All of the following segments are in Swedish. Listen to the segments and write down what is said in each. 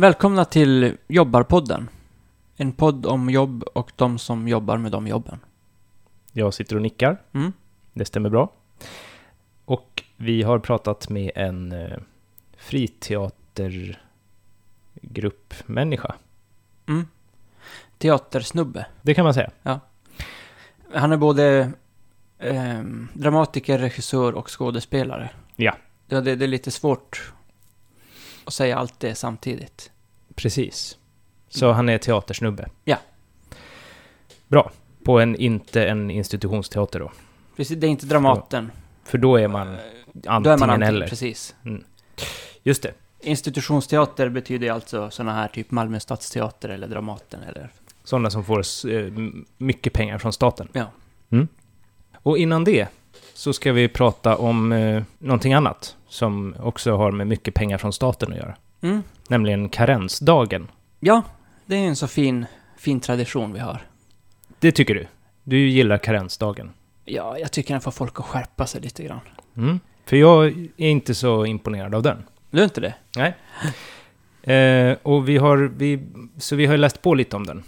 Välkomna till Jobbarpodden. En podd om jobb och de som jobbar med de jobben. Jag sitter och nickar. Mm. Det stämmer bra. Och vi har pratat med en eh, friteatergruppmänniska. Mm. Teatersnubbe. Det kan man säga. Han är både ehm, dramatiker, regissör och skådespelare. Ja. Ja, det, det är lite svårt att säga allt det samtidigt. Precis. Så han är teatersnubbe. Ja. Bra. På en, inte en institutionsteater då. Precis, det är inte Dramaten. För då är man Eh, antingen, Då är man antingen, eller. precis. Just det. Institutionsteater betyder ju alltså sådana här typ Malmö stadsteater eller Dramaten eller... Sådana som får eh, mycket pengar från staten. Ja. Mm. Och innan det så ska vi prata om eh, någonting annat som också har med mycket pengar från staten att göra. Mm. Nämligen karensdagen. Ja, det är en så fin, fin tradition vi har. Det tycker du? Du gillar karensdagen. Ja, jag tycker den får folk att skärpa sig lite grann. Mm. För jag är inte så imponerad av den. Du är inte det? Nej. Eh, och vi har, vi, så vi har läst på lite om den.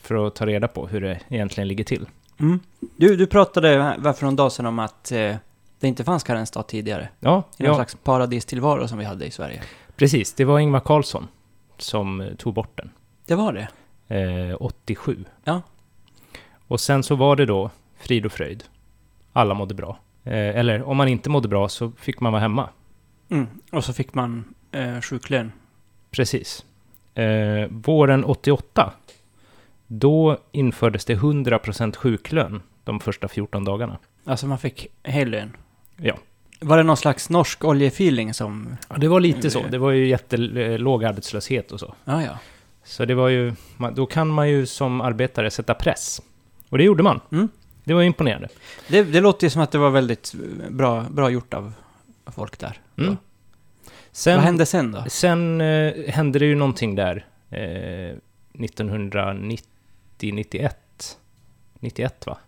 För att ta reda på hur det egentligen ligger till. Mm. Du, du pratade för någon dag sedan om att eh, det inte fanns karensdag tidigare. Ja, I någon ja slags paradistillvaro som vi hade i Sverige. precis. Det var Ingvar Carlsson som eh, tog bort den. Det var det. Eh, 87. Ja. Och sen så var det då frid och fröjd. Alla mådde bra. Eh, eller om man inte mådde bra så fick man vara hemma. Mm. Och så fick man eh, sjuklön. Precis. Eh, våren 88, då infördes det 100% sjuklön de första 14 dagarna. Alltså man fick hel lön. Ja. Var det någon slags norsk oljefeeling som... Ja, det var lite så. Det var ju jättelåg arbetslöshet och så. Ja, ja. Så det var ju, då kan man ju som arbetare sätta press. Och det gjorde man. Mm. Det var imponerande. Det, det låter ju som att det var väldigt bra, bra gjort av folk där. Mm. Sen, Vad hände sen då? Sen eh, hände det ju någonting där eh, 1990, 91, 91 va?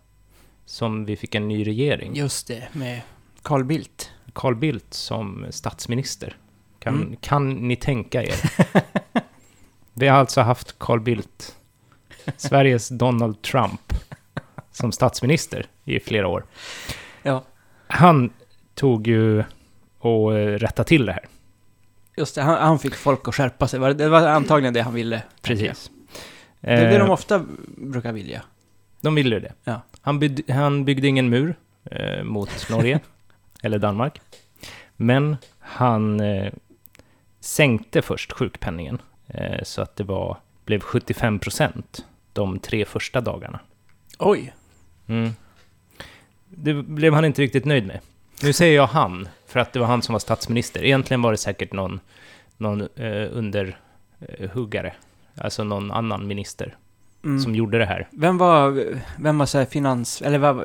Som vi fick en ny regering. Just det, med Carl Bildt. Carl Bildt som statsminister. Kan, Mm. kan ni tänka er? vi har alltså haft Carl Bildt, Sveriges Donald Trump, som statsminister i flera år. Ja. Han tog ju och eh, rättade till det här. Just det, han, han fick folk att skärpa sig. Det- var antagligen det han ville. Precis. Det är det Eh, de ofta brukar vilja. De ville det. Ja. Han, byggde, han byggde ingen mur eh, mot Norge eller Danmark. Men han eh, sänkte först sjukpenningen eh, så att det var, blev 75 procent de tre första dagarna. Oj! Mm. Det blev han inte riktigt nöjd med. Nu säger jag han, för att det var han som var statsminister. Egentligen var det säkert någon, någon eh, underhuggare, alltså någon annan minister, Mm. som gjorde det här. Vem var, vem var så här finans... Eller vad,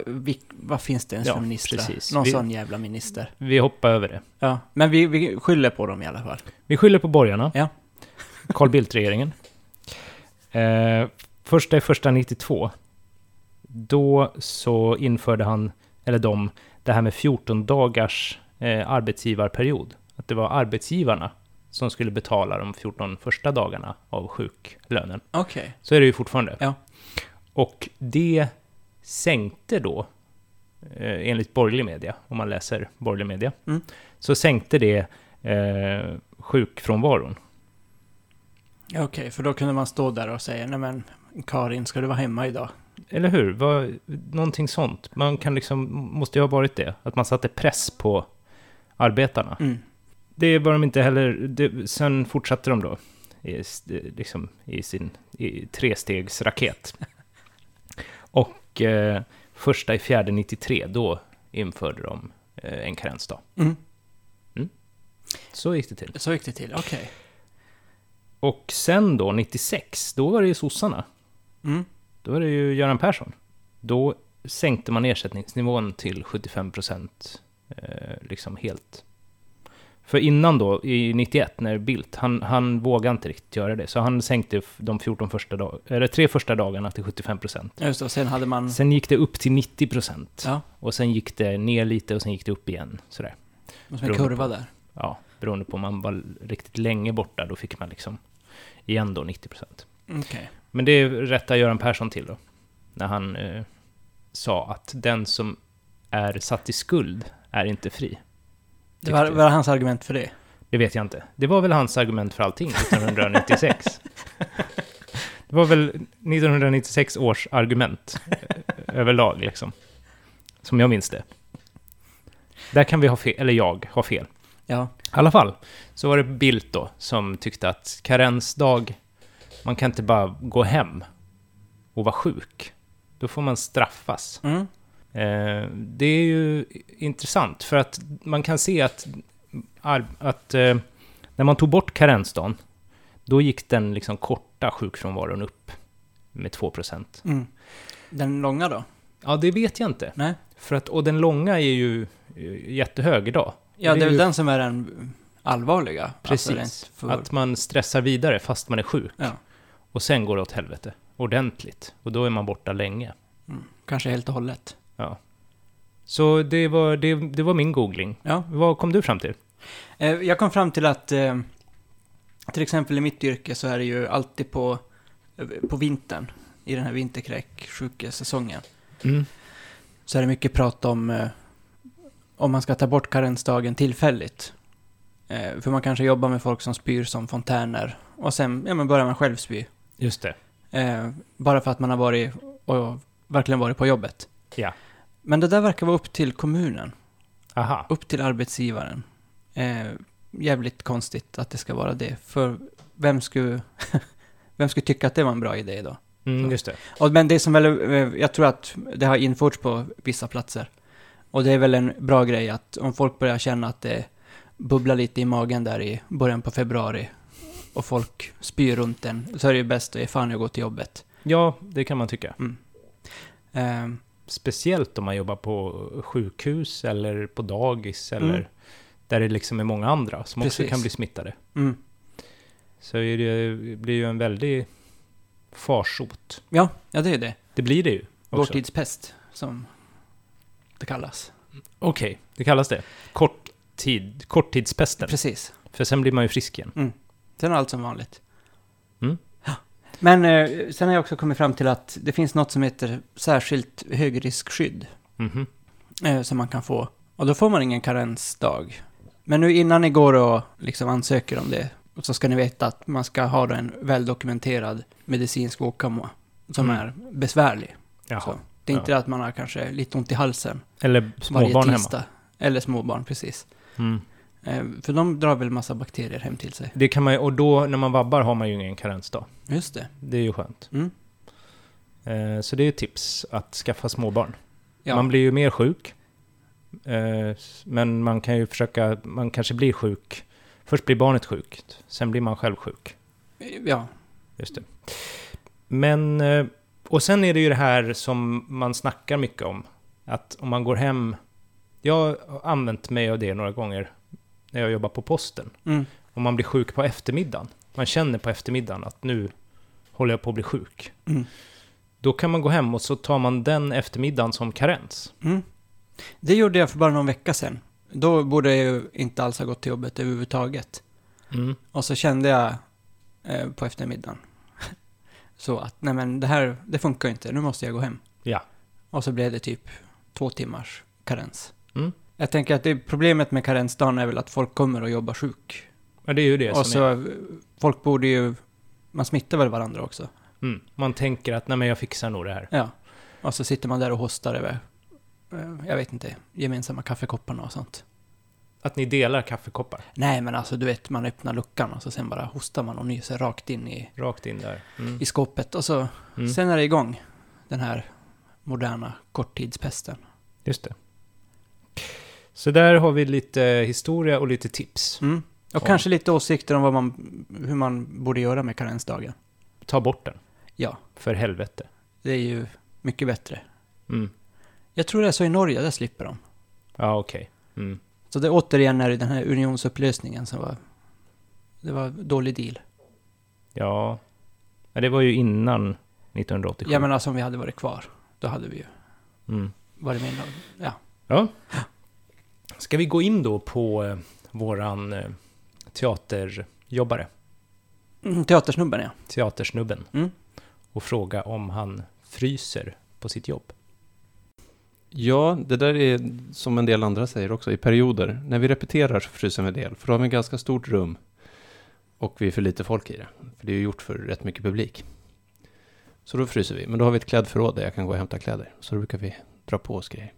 vad finns det ens Ja, för ministrar? precis. Någon Vi- sån jävla minister. Vi hoppar över det. Ja, men vi, vi skyller på dem i alla fall. Vi skyller på borgarna. Ja. Carl Bildt-regeringen. Eh, första i första 92. Då så införde han, eller de, det här med 14 dagars eh, arbetsgivarperiod. Att det var arbetsgivarna som skulle betala de 14 första dagarna av sjuklönen. Okej. Så är det ju fortfarande. Ja. Och det sänkte då, eh, enligt borgerlig media, om man läser borgerlig media, Mm. så sänkte det eh, sjukfrånvaron. Okej, för då kunde man stå där och säga, nej men Karin, ska du vara hemma idag? Eller hur? Vad, någonting sånt. Man kan liksom, måste ju ha varit det. Att man satte press på arbetarna. Mm. Det var de inte heller. Det, sen fortsatte de då. I, liksom, i sin i trestegsraket. Och eh, första i fjärde 93, då införde de eh, en karensdag. Mm. Så gick det till. Så gick det till, okej. Och sen då, 96, då var det ju sossarna. Mm. Då var det ju Göran Persson. Då sänkte man ersättningsnivån till 75 procent, eh, liksom helt. För innan då, i 91, när Bildt, han, han vågade inte riktigt göra det. Så han sänkte de 14 första dag, eller tre första dagarna till 75 procent. Just det, och sen hade man... Sen gick det upp till 90 procent. Ja, Och sen gick det ner lite och sen gick det upp igen. Sådär. som en kurva på. där. Ja, beroende på om man var riktigt länge borta, då fick man liksom igen då 90 procent. Okej. Men det rättar Göran Persson till då. När han eh, sa att den som är satt i skuld är inte fri. Det var, var hans argument för det? Det vet jag inte. Det var väl hans argument för allting 1996. det var väl 1996 års argument eh, överlag liksom. Som jag minns det. Där kan vi ha fel, eller jag ha fel. Ja. I alla fall, så var det Bildt då som tyckte att karensdag, man kan inte bara gå hem och vara sjuk. Då får man straffas. Mm. Eh, det är ju intressant för att man kan se att, att eh, när man tog bort karensdagen, då gick den liksom korta sjukfrånvaron upp med 2%. Mm. Den långa då? Ja, det vet jag inte. Nej. För att, och den långa är ju eh, jättehög idag. Ja, det är ju väl den som är den allvarliga. Precis. Alltså, för... Att man stressar vidare fast man är sjuk. Ja. Och sen går det åt helvete. Ordentligt. Och då är man borta länge. Mm. Kanske helt och hållet. Så det var, det, det var min googling. Ja. Vad kom du fram till? Eh, Jag kom fram till att eh, till exempel i mitt yrke så är det ju alltid på, eh, på vintern, i den här vinterkräksjukesäsongen, Mm. så är det mycket prat om om man ska ta bort karensdagen tillfälligt. För man kanske jobbar med folk som spyr som fontäner och sen ja, men börjar man själv spy. Just det. Bara för att man har varit och verkligen varit på jobbet. Ja. Men det där verkar vara upp till kommunen, Aha. upp till arbetsgivaren. Eh, jävligt konstigt att det ska vara det. För vem skulle, vem skulle tycka att det var en bra idé då? Mm, just det. Och, men det som väl, eh, jag tror att det har införts på vissa platser. Och det är väl en bra grej att om folk börjar känna att det bubblar lite i magen där i början på februari och folk spyr runt en, så är det ju bäst att ge fan i att gå till jobbet. Ja, det kan man tycka. Eh, Speciellt om man jobbar på sjukhus eller på dagis eller Mm. där det liksom är många andra som också Precis. kan bli smittade. mm. Så det blir ju en väldig farsot. Ja, ja det är det. Det blir det ju. Vår Också. tids pest, som det kallas. Okej, det kallas det. Kort tid, korttidspesten. Precis. För sen blir man ju frisk igen. Sen är allt som vanligt. Mm. Ja. Men eh, sen har jag också kommit fram till att det finns något som heter särskilt högriskskydd Mhm. eh, som man kan få. Och då får man ingen karensdag. Men nu innan ni går och liksom ansöker om det så ska ni veta att man ska ha då en väldokumenterad medicinsk åkomma som Mm. är besvärlig. Jaha. Så. Det är inte det att man har kanske lite ont i halsen Eller småbarn hemma. Eller småbarn, precis. Mm. Eh, för de drar väl massa bakterier hem till sig. Det kan man ju, och då när man vabbar har man ju ingen karensdag. Just det. Det är ju skönt. Mm. Eh, så det är ett tips att skaffa småbarn. Ja. Man blir ju mer sjuk. Eh, men man kan ju försöka, man kanske blir sjuk. Först blir barnet sjukt, sen blir man själv sjuk. ja. Just det. Men, eh, och sen är det ju det här som man snackar mycket om. Att om man går hem, jag har använt mig av det några gånger när jag jobbar på posten. Mm. Om man blir sjuk på eftermiddagen. Man känner på eftermiddagen att nu håller jag på att bli sjuk. Mm. Då kan man gå hem och så tar man den eftermiddagen som karens. Mm. Det gjorde jag för bara någon vecka sedan. Då borde jag ju inte alls ha gått till jobbet överhuvudtaget. Mm. Och så kände jag eh, på eftermiddagen så att nej men det här, det funkar ju inte, nu måste jag gå hem. Ja. Och så blev det typ två timmars karens. Mm. Jag tänker att det problemet med karensdagen är väl att folk kommer och jobbar sjuk. Ja, det är ju det och som så, är. folk borde ju, man smittar väl varandra också. Mm. Man tänker att nej men jag fixar nog det här. Ja. Och så sitter man där och hostar över, eh, jag vet inte, gemensamma kaffekopparna och sånt. Att ni delar kaffekoppar. Nej, men alltså du vet, man öppnar luckan och så sen bara hostar man och nyser rakt in i, Rakt in där. Mm. i skåpet. Och så, Mm. sen är det igång, den här moderna korttidspesten. Just det. Så där har vi lite historia och lite tips. Mm. Och Ja. kanske lite åsikter om vad man, hur man borde göra med karensdagen. Ta bort den. Ja, För helvete. det är ju mycket bättre. Mm. Jag tror det är så i Norge, där slipper de. Ja, okej. Mm. Så det återigen är den här unionsupplösningen som var, det var dålig deal. Ja. ja. Det var ju innan 1987. Jag menar, som vi hade varit kvar, då hade vi ju Mm. varit med. Ja. Ja. Ska vi gå in då på eh, våran eh, teaterjobbare? Mm, teatersnubben, ja. teatersnubben, Mm. och fråga om han fryser på sitt jobb. Ja, det där är som en del andra säger också, i perioder. När vi repeterar så fryser vi en del, för då har vi ett ganska stort rum och vi är för lite folk i det. För det är ju gjort för rätt mycket publik. Så då fryser vi, men då har vi ett klädförråd där jag kan gå och hämta kläder. Så då brukar vi dra på oss grejer.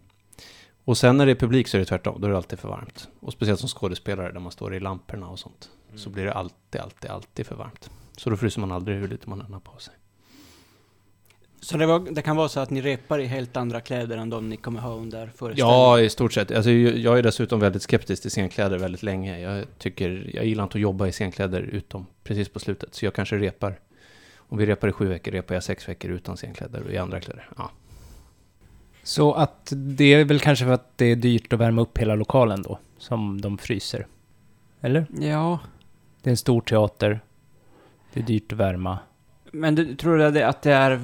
Och sen när det är publik så är det tvärtom, då är det alltid för varmt. Och speciellt som skådespelare där man står i lamporna och sånt. Så blir det alltid, alltid, alltid för varmt. Så då fryser man aldrig hur lite man än har på sig. Så det, var, det kan vara så att ni repar i helt andra kläder än de ni kommer ha under föreställningen? Ja, i stort sett. Alltså, jag jag är dessutom väldigt skeptisk till scenkläder väldigt länge. Jag tycker, jag gillar inte att jobba i scenkläder utom precis på slutet. Så jag kanske repar, om vi repar i sju veckor, repar jag sex veckor utan scenkläder och i andra kläder. Ja. Så att det är väl kanske för att det är dyrt att värma upp hela lokalen då, som de fryser. Eller? Ja, Det är en stor teater. Det är dyrt att värma. men du, tror du att det, är...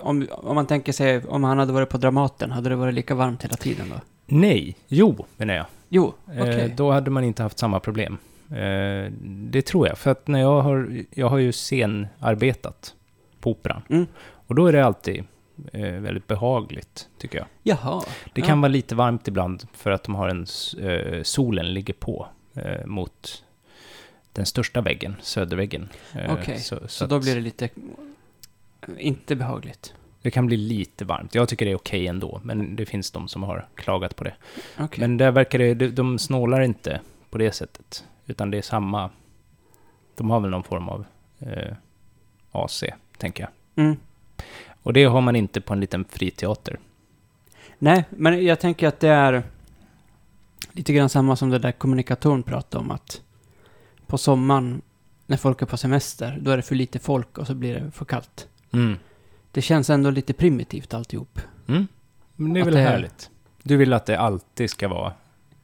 Om, om man tänker sig, om han hade varit på Dramaten, hade det varit lika varmt hela tiden då? Nej, jo, menar jag. Jo, okej. Eh, då hade man inte haft samma problem. Eh, det tror jag, för att när jag har, jag har ju scenarbetat på Operan. Mm. Och då är det alltid eh, väldigt behagligt, tycker jag. Jaha. Det Ja. kan vara lite varmt ibland för att de har en, eh, solen ligger på eh, mot den största väggen, söderväggen. Eh, Okej, så, Så att då blir det lite... Inte behagligt. det kan bli lite varmt. Jag tycker det är okej ändå, men det finns de som har klagat på det. Okej. Men där verkar det, de, de snålar inte på det sättet. Utan det är samma, de har väl någon form av eh, AC, tänker jag. Mm. Och det har man inte på en liten friteater. Nej, men jag tänker att det är lite grann samma som det där kommunikatorn pratade om att på sommaren när folk är på semester, då är det för lite folk och så blir det för kallt. Mm. Det känns ändå lite primitivt alltihop. Mm. Men det är Att väl det- härligt. Du vill att det alltid ska vara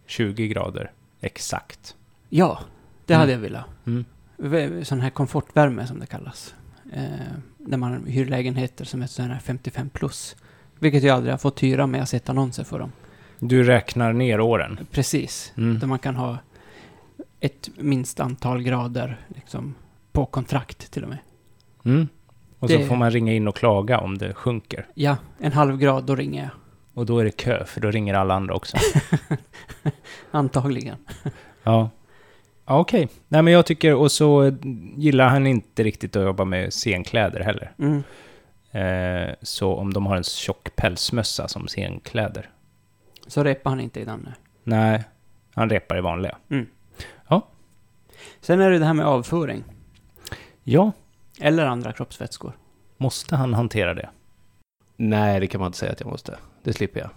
20 grader exakt. Ja, det Mm. hade jag velat. Mm. Sån här komfortvärme som det kallas. Eh, när man hyr lägenheter som är sån här 55 plus. Vilket jag aldrig har fått hyra, men jag har sett annonser för dem. Du räknar ner åren. Precis. Mm. Där man kan ha ett minst antal grader liksom, på kontrakt till och med. Mm. Och så Det- får man ringa in och klaga om det sjunker. Ja, en halv grad, då ringer jag. Och då är det kö, för då ringer alla andra också. Antagligen. Ja. Ja, okej. Nej, men jag tycker, och så gillar han inte riktigt att jobba med scenkläder heller. Mm. Eh, så om de har en tjock pälsmössa som scenkläder. Så repar han inte i den nu. Nej, han repar i vanliga. Sen är det det här med avföring. Ja, Eller andra kroppsvätskor. måste han hantera det? Nej, det kan man inte säga att jag måste. Det slipper jag.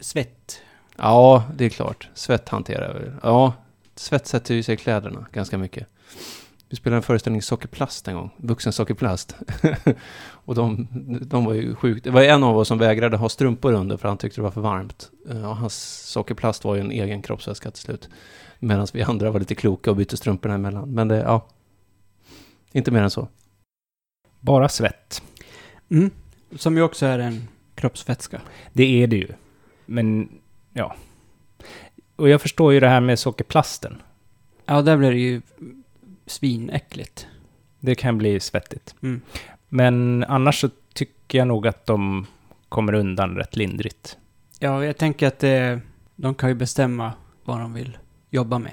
Svett. Ja, det är klart. Svett hanterar väl. Ja, svett sätter ju sig i kläderna ganska mycket. Vi spelade en föreställning sockerplast en gång. Vuxen sockerplast. och de, de var ju sjukt. Det var en av oss som vägrade ha strumpor under för han tyckte det var för varmt. Eh, Och hans sockerplast var ju en egen kroppsvätska till slut. Medan vi andra var lite kloka och bytte strumporna emellan. Men det, ja. Inte mer än så. Bara svett. Mm. Som ju också är en kroppsvätska. Det är det ju. Men, ja. Och jag förstår ju det här med sockerplasten. Ja, där blir det ju svinäckligt. Det kan bli svettigt. Mm. Men annars så tycker jag nog att de kommer undan rätt lindrigt. Ja, jag tänker att det, de kan ju bestämma vad de vill jobba med.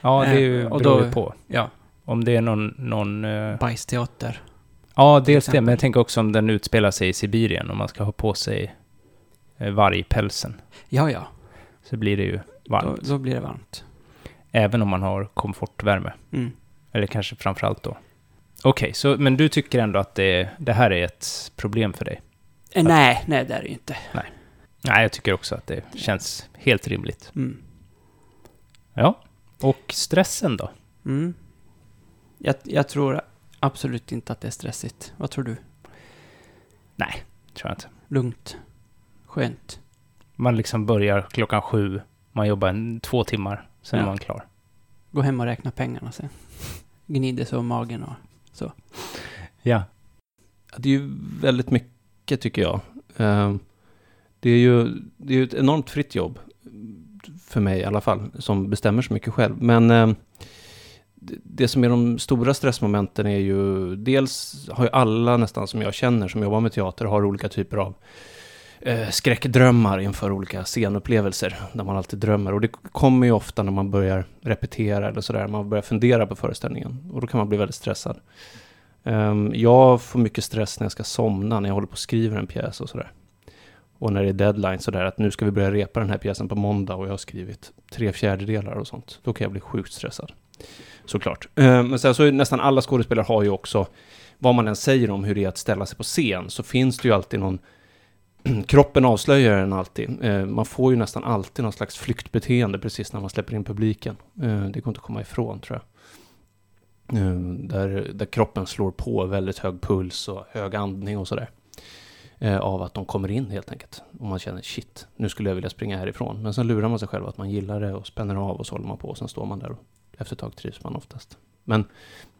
Ja, det är ju, Eh, beror ju på. Ja, Om det är någon... någon eh, bajsteater. ja, dels det. Men jag tänker också om den utspelar sig i Sibirien och man ska ha på sig eh, vargpälsen. Ja, ja. Så blir det ju Då, varmt. då blir det varmt. Även om man har komfortvärme. Mm. Eller kanske framförallt då. Okej, så men du tycker ändå att det, det här är ett problem för dig? Eh, nej, nej det är det ju inte. Nej, jag tycker också att det känns helt rimligt. Mm. Ja. Och stressen då? Mm. Jag, jag tror absolut inte att det är stressigt. Vad tror du? Tror jag inte. Lugnt. Skönt. Man liksom börjar klockan sju, man jobbar en, två timmar, sen är Ja. man klar. Gå hem och räkna pengarna sen. Gnider sig om magen och... Ja. Ja, Det är ju väldigt mycket tycker jag. Eh, Det är ju det är ett enormt fritt jobb. för mig i alla fall, som bestämmer så mycket själv. Men eh, det- det som är de stora stressmomenten är ju, dels har ju alla nästan som jag känner som jobbar med teater, har olika typer av eh, skräckdrömmar inför olika scenupplevelser, där man alltid drömmer. Och det kommer ju ofta när man börjar repetera eller sådär, man börjar fundera på föreställningen. Och då kan man bli väldigt stressad. Ehm, jag får mycket stress när jag ska somna, när jag håller på och skriver en pjäs och sådär. Och när det är deadline sådär, att nu ska vi börja repa den här pjäsen på måndag och jag har skrivit tre fjärdedelar och sånt. Då kan jag bli sjukt stressad. Såklart. Ehm, men sen så är nästan alla skådespelare har ju också, vad man än säger om hur det är att ställa sig på scen, så finns det ju alltid någon Kroppen avslöjar den alltid. Eh, man får ju nästan alltid någon slags flyktbeteende precis när man släpper in publiken. Eh, det går inte att komma ifrån tror jag. Eh, där, där kroppen slår på väldigt hög puls och hög andning och sådär. Av att de kommer in helt enkelt. Och man känner shit, nu skulle jag vilja springa härifrån. Men sen lurar man sig själv att man gillar det och spänner av och så håller man på och sen står man där och efter ett tag trivs man oftast. Men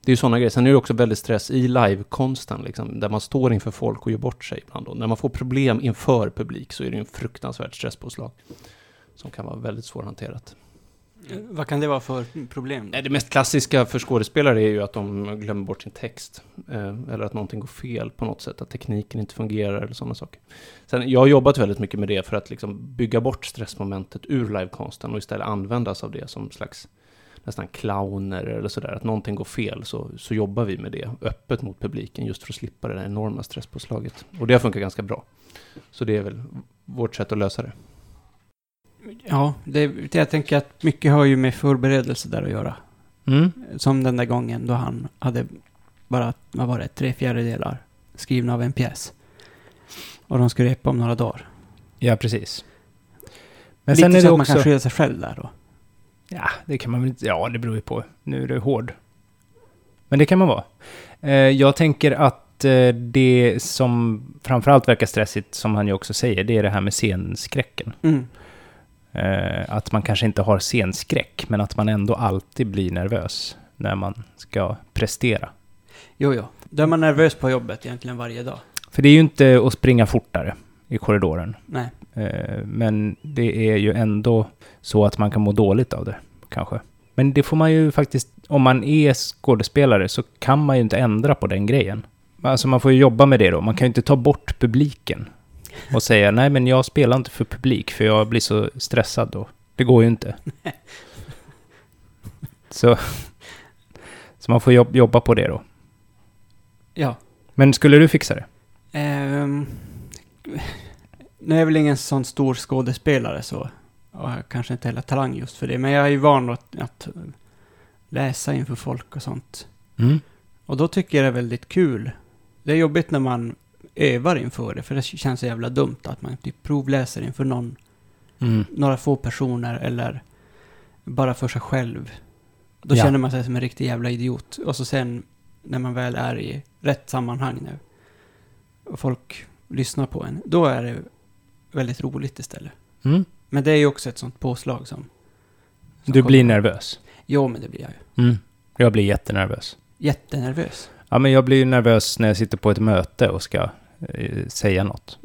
det är ju sådana grejer. Sen är det också väldigt stress i livekonsten, liksom, där man står inför folk och gör bort sig ibland. Och när man får problem inför publik så är det ju en fruktansvärt stresspåslag. Som kan vara väldigt svårhanterat. Eh, Vad kan det vara för problem? Det mest klassiska för skådespelare är ju att de glömmer bort sin text. Eh, eller att någonting går fel på något sätt, att tekniken inte fungerar eller sådana saker. Sen, jag har jobbat väldigt mycket med det för att liksom bygga bort stressmomentet ur livekonsten och istället användas av det som slags nästan clowner eller sådär. Att någonting går fel så, så jobbar vi med det öppet mot publiken just för att slippa det där enorma stresspåslaget. Och det har funkat ganska bra. Så det är väl vårt sätt att lösa det. Ja, det, jag tänker att mycket har ju med förberedelse där att göra. Mm. Som den där gången då han hade bara, vad var det, tre fjärdedelar skrivna av en pjäs. Och de skulle repa om några dagar. Ja, precis. Men Lite sen är så det att man kan också... skylla sig själv där då. Ja, det kan man väl inte... Ja, det beror ju på. Nu är det hård. Men det kan man vara. Eh, jag tänker att eh, det som framförallt verkar stressigt, som han ju också säger, det är det här med scenskräcken. Mm. Eh, att man kanske inte har scenskräck, men att man ändå alltid blir nervös när man ska prestera. Jo, jo. Då är man nervös på jobbet egentligen varje dag. För det är ju inte att springa fortare i korridoren. Nej. Eh, Men det är ju ändå så att man kan må dåligt av det, kanske. Men det får man ju faktiskt, om man är skådespelare så kan man ju inte ändra på den grejen. Alltså man får ju jobba med det då. Man kan ju inte ta bort publiken och säga nej men jag spelar inte för publik för jag blir så stressad då. Det går ju inte. Så, så man får jobb, jobba på det då. Ja. Men skulle du fixa det? Ehm, nu är jag väl ingen sån stor skådespelare så. Och kanske inte heller talang just för det. Men jag är ju van att, att läsa inför folk och sånt. Mm. Och då tycker jag det är väldigt kul. Det är jobbigt när man övar inför det, för det känns så jävla dumt att man typ provläser inför någon, Mm. några få personer eller bara för sig själv. Då Ja. känner man sig som en riktig jävla idiot. Och så sen när man väl är i rätt sammanhang nu och folk lyssnar på en, då är det väldigt roligt istället. Mm. Men det är ju också ett sånt påslag som... som Du blir kommer. nervös. Jo, men det blir jag ju. Mm. Jag blir jättenervös. Jättenervös. Ja, men jag blir ju nervös när jag sitter på ett möte och ska eh, säga något.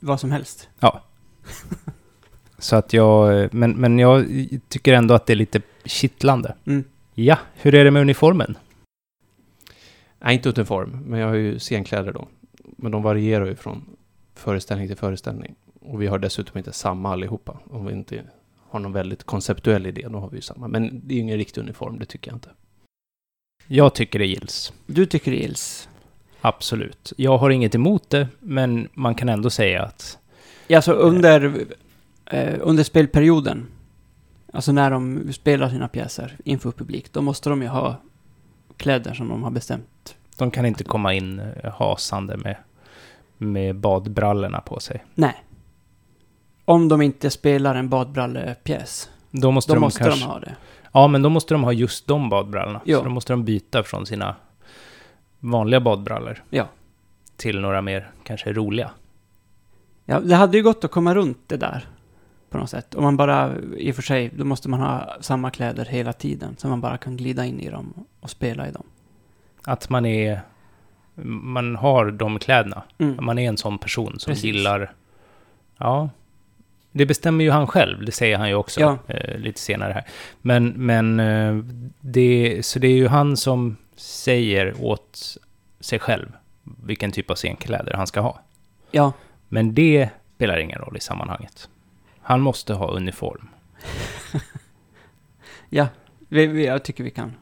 Vad som helst. Så att jag, men, men jag tycker ändå att det är lite kittlande. Mm. Ja, hur är det med uniformen? Nej, inte uniform, men jag har ju scenkläder då. Men de varierar ju från föreställning till föreställning. Och vi har dessutom inte samma allihopa. Om vi inte har någon väldigt konceptuell idé, då har vi ju samma. Men det är ju ingen riktig uniform, det tycker jag inte. Jag tycker det gills. Du tycker det gills? Absolut. Jag har inget emot det, men man kan ändå säga att... Ja, alltså under, eh, under spelperioden, alltså när de spelar sina pjäser inför publik, då måste de ju ha kläder som de har bestämt. De kan inte komma in eh, hasande med, med badbrallorna på sig. Nej. Om de inte spelar en badbrallepjäs, Då måste då de måste kanske... de ha det. Ja, men då måste de ha just de badbrallorna. Ja. Så då måste de byta från sina vanliga badbrallor. Ja. Till några mer, kanske roliga. Ja, det hade ju gått att komma runt det där på något sätt. Om man bara, i och för sig, då måste man ha samma kläder hela tiden, så man bara kan glida in i dem och spela i dem. Att man är... Man har de kläderna. Mm. Man är en sån person som Precis. gillar... Ja. Det bestämmer ju han själv, det säger han ju också Ja. eh, lite senare här. Men, men eh, det, så det är ju han som säger åt sig själv vilken typ av scenkläder han ska ha. Ja, Men det spelar ingen roll i sammanhanget. Han måste ha uniform. ja. Vi, vi, jag tycker vi kan,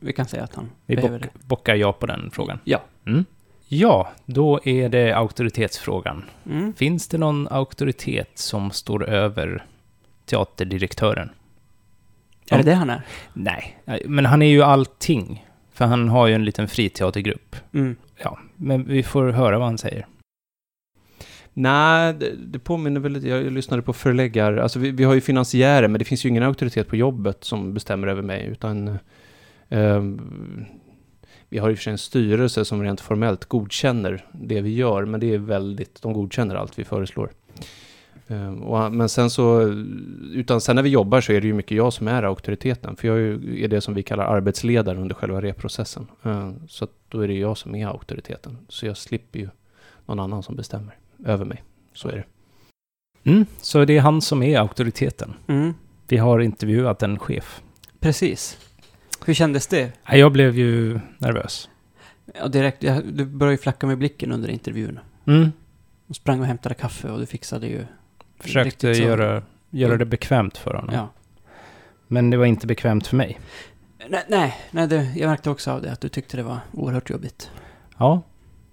vi kan säga att han Vi behöver bock, bockar ja på den frågan. Ja. Mm. Ja, då är det auktoritetsfrågan. Mm. Finns det någon auktoritet som står över teaterdirektören? Är det det han är? Nej, men han är ju allting. För han har ju en liten friteatergrupp. Mm. Ja, men vi får höra vad han säger. Nej, det, det påminner väl lite, jag lyssnade på förläggare, alltså vi, vi har ju finansiärer, men det finns ju ingen auktoritet på jobbet som bestämmer över mig, utan eh, vi har i och för sig en styrelse som rent formellt godkänner det vi gör, men det är väldigt, de godkänner allt vi föreslår. Eh, och, men sen så, utan sen när vi jobbar så är det ju mycket jag som är auktoriteten, för jag är, ju, är det som vi kallar arbetsledare under själva reprocessen. Eh, så då är det jag som är auktoriteten, så jag slipper ju någon annan som bestämmer över mig. Så är det. Mm, så det är han som är auktoriteten. Mm. Vi har intervjuat en chef. Precis. Hur kändes det? Jag blev ju nervös. Ja, direkt, jag, du började ju flacka med blicken under intervjun. Mm. Du sprang och hämtade kaffe och du fixade ju... Försökte göra, göra det bekvämt för honom. Ja. Men det var inte bekvämt för mig. Nej, nej, nej det, jag märkte också av det att du tyckte det var oerhört jobbigt. Ja,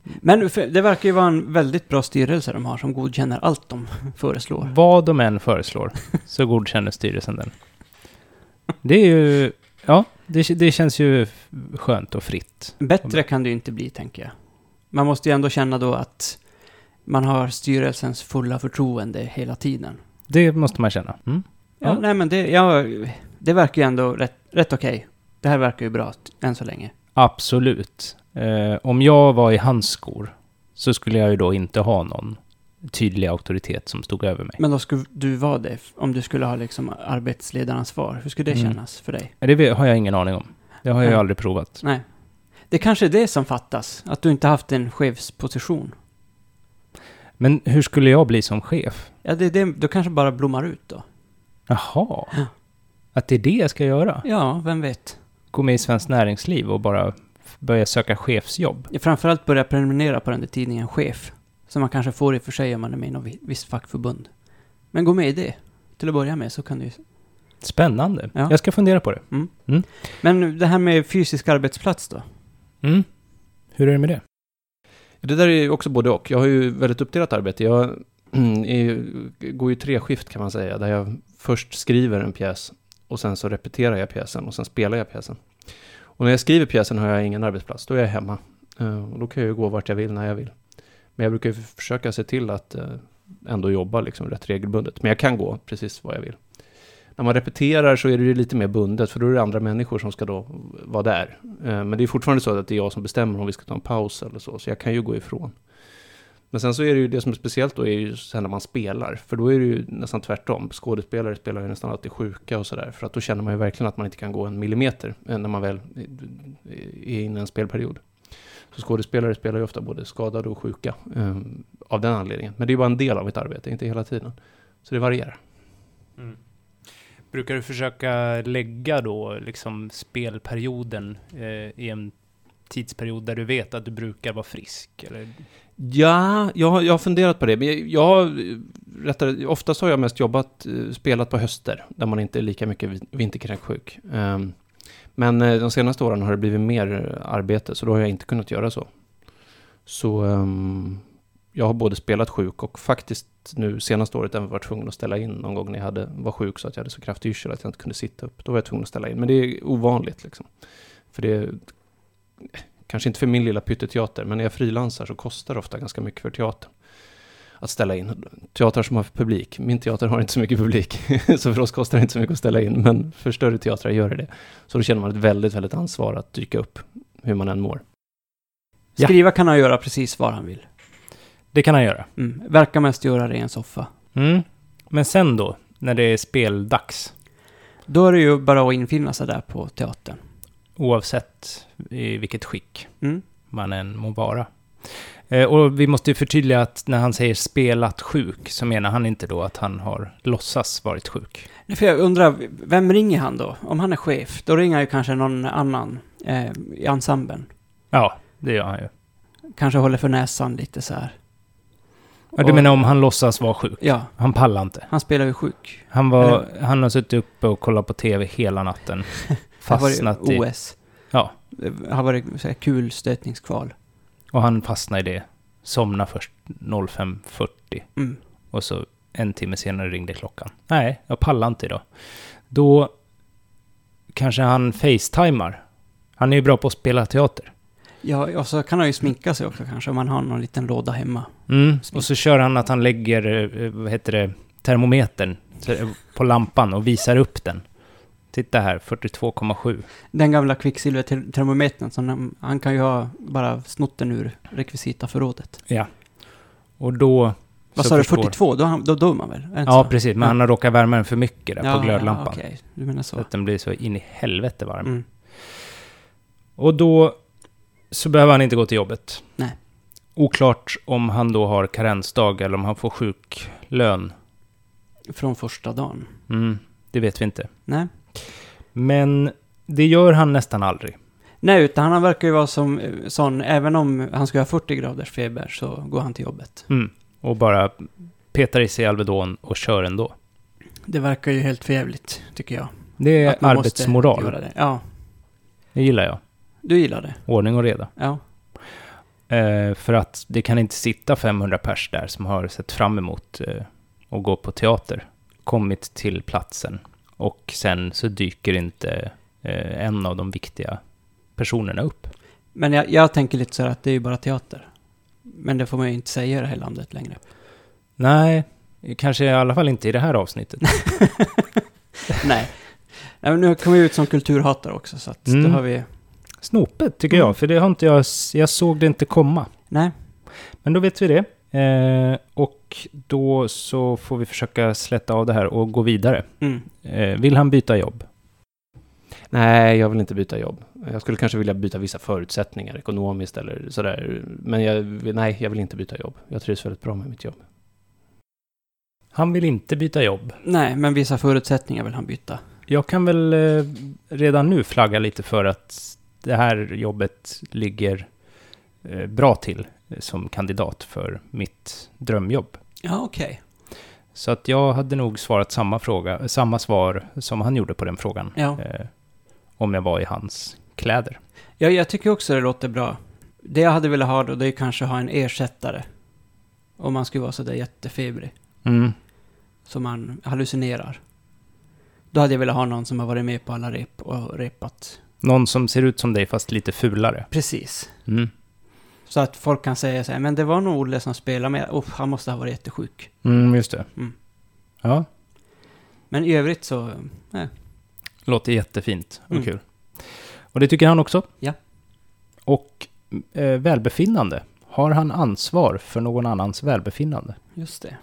Men för, det verkar ju vara en väldigt bra styrelse de har som godkänner allt de föreslår. vad de än föreslår så godkänner styrelsen den. Det är ju... Ja, det, det känns ju skönt och fritt. Bättre kan det ju inte bli, tänker jag. Man måste ju ändå känna då att man har styrelsens fulla förtroende hela tiden. Det måste man känna. Mm. Ja, Ja. nej men det, ja, det verkar ju ändå rätt, rätt okej. Det här verkar ju bra än så länge. Absolut. Eh, om jag var i hans skor så skulle jag ju då inte ha någon tydlig auktoritet som stod över mig. Men då skulle du vara det, om du skulle ha liksom arbetsledaransvar. Hur skulle det Mm. kännas för dig? Det har jag ingen aning om. Det har jag Nej. aldrig provat. Nej. Det kanske är det som fattas, att du inte haft en chefsposition. Men hur skulle jag bli som chef? Ja, det, det, då kanske bara blommar ut då. Jaha. Att det är det jag ska göra? Ja, vem vet. Gå med i Svenskt Näringsliv och bara börja söka chefsjobb? Ja, Framförallt börja prenumerera på den där tidningen Chef. Som man kanske får i och för sig om man är med i något vi- visst fackförbund. Men gå med i det. Till att börja med så kan du ju... Spännande. Ja. Jag ska fundera på det. Men det här med fysisk arbetsplats då? Mm. Hur är det med det? Det där är ju också både och. Jag har ju väldigt uppdelat arbete. Jag är, går ju tre skift kan man säga, där jag först skriver en pjäs och sen så repeterar jag pjäsen och sen spelar jag pjäsen. Och när jag skriver pjäsen har jag ingen arbetsplats, då är jag hemma. Eh, Och då kan jag ju gå vart jag vill när jag vill. Men jag brukar ju försöka se till att eh, ändå jobba liksom rätt regelbundet. Men jag kan gå precis vad jag vill. När man repeterar så är det ju lite mer bundet, för då är det andra människor som ska då vara där. Eh, men det är fortfarande så att det är jag som bestämmer om vi ska ta en paus eller så, så jag kan ju gå ifrån. Men sen så är det ju det som är speciellt då är ju sen när man spelar, för då är det ju nästan tvärtom. Skådespelare spelar ju nästan alltid sjuka och sådär, för att då känner man ju verkligen att man inte kan gå en millimeter eh, när man väl är inne i en spelperiod. Så skådespelare spelar ju ofta både skadade och sjuka eh, av den anledningen. Men det är bara en del av mitt arbete, inte hela tiden. Så det varierar. Brukar du försöka lägga då liksom spelperioden eh, i en tidsperiod där du vet att du brukar vara frisk? Eller? Ja, jag har, jag har funderat på det. Men jag, jag rättare, oftast har jag mest jobbat, eh, spelat på höster, där man inte är lika mycket vi- vinterkräksjuk. Ehm, men eh, de senaste åren har det blivit mer eh, arbete, så då har jag inte kunnat göra så. Så um, jag har både spelat sjuk och faktiskt nu senaste året även varit tvungen att ställa in någon gång när jag hade, var sjuk så att jag hade så kraftig yrsel att jag inte kunde sitta upp. Då var jag tvungen att ställa in. Men det är ovanligt liksom. För det är eh, kanske inte för min lilla pytteteater, men när jag frilansar så kostar det ofta ganska mycket för teatern att ställa in. Teatrar som har publik, min teater har inte så mycket publik, så för oss kostar det inte så mycket att ställa in, men för större teatrar gör det det. Så då känner man ett väldigt, väldigt ansvar att dyka upp, hur man än mår. Ja. Skriva kan han göra precis vad han vill. Det kan han göra. Mm. Verkar mest göra det i en soffa. Mm. Men sen då, när det är speldags, Då är det ju bara att infinna sig där på teatern. oavsett i vilket skick Mm. man än må vara. Eh, och vi måste ju förtydliga att när han säger spelat sjuk så menar han inte då att han har låtsas varit sjuk. För jag undrar, vem ringer han då? Om han är chef, då ringer han ju kanske någon annan eh, i ensemblen. Ja, det gör han ju. Kanske håller för näsan lite så här. Ja, du Och- menar om han låtsas vara sjuk? Ja, Han pallar inte. han spelar ju sjuk. Han, var, han har suttit uppe och kollat på tv hela natten. Fastnat i... OS. Ja. Det har varit så här kul stötningskval. Och han fastnade i det. Somnade först 05.40. Mm. Och så en timme senare ringde klockan. Nej, jag pallar inte idag. Då kanske han facetimar. Han är ju bra på att spela teater. Ja, och så kan han ju sminka sig också kanske om man har någon liten låda hemma. Mm. Och så kör han att han lägger, eh, vad heter det, termometern så- på lampan och visar upp den. Titta här, 42,7. Den gamla kvicksilvertermometern, som han, han kan ju ha bara snott den ur rekvisitaförrådet. Ja. Och då... Vad sa du, förstår- 42? Då, då dör man väl? Ja, så? precis. Men Ja. han har råkat värma den för mycket där på glödlampan. Ja, okej. Du menar Så så. att den blir så in i helvete varm. Mm. Och då så behöver han inte gå till jobbet. Nej. Oklart om han då har karensdag eller om han får sjuklön. Från första dagen. Mm, det vet vi inte. Nej. Men det gör han nästan aldrig. Nej, utan han verkar ju vara som eh, sån, även om han ska ha 40 graders feber så går han till jobbet. Mm. Och bara petar i sig Alvedon och kör ändå. Det verkar ju helt förjävligt, tycker jag. Det är arbetsmoral. Det. Ja, Det gillar jag. du gillar det. Ordning och reda. Ja. Eh, för att det kan inte sitta 500 pers där som har sett fram emot eh, att gå på teater. Kommit till platsen. Och sen så dyker inte eh, en av de viktiga personerna upp. Men jag, jag tänker lite så här att det är ju bara teater. Men det får man ju inte säga i det här landet längre. Nej, kanske i alla fall inte i det här avsnittet. Nej. Nej, men nu kommer vi ut som kulturhatare också, så att Mm. då har vi... Snopet tycker Mm. jag, för det har inte jag, jag såg det inte komma. Nej. Men då vet vi det. Eh, och då så får vi försöka slätta av det här och gå vidare. Mm. Eh, vill han byta jobb? Nej, jag vill inte byta jobb. Jag skulle kanske vilja byta vissa förutsättningar ekonomiskt eller sådär. Men jag, nej, jag vill inte byta jobb. Jag trivs väldigt bra med mitt jobb. Han vill inte byta jobb. Nej, men vissa förutsättningar vill han byta. Jag kan väl eh, redan nu flagga lite för att det här jobbet ligger eh, bra till som kandidat för mitt drömjobb. Ja, okej. Så att jag hade nog svarat samma fråga, samma svar som han gjorde på den frågan. Ja. Eh, om jag var i hans kläder. ja, jag tycker också det låter bra. Det jag hade velat ha då, det är kanske ha en ersättare. Om man skulle vara sådär jättefebrig. Mm. Så man hallucinerar. Då hade jag velat ha någon som har varit med på alla rep och repat. Någon som ser ut som dig fast lite fulare. Precis. Mm. Så att folk kan säga så här, men det var nog Olle som spelade med. Oh, han måste ha varit jättesjuk. Mm, just det. Mm. Ja, Men i övrigt så, låter jättefint och Mm. kul. Och det tycker han också. Ja. Och eh, välbefinnande. Har han ansvar för någon annans välbefinnande? just det.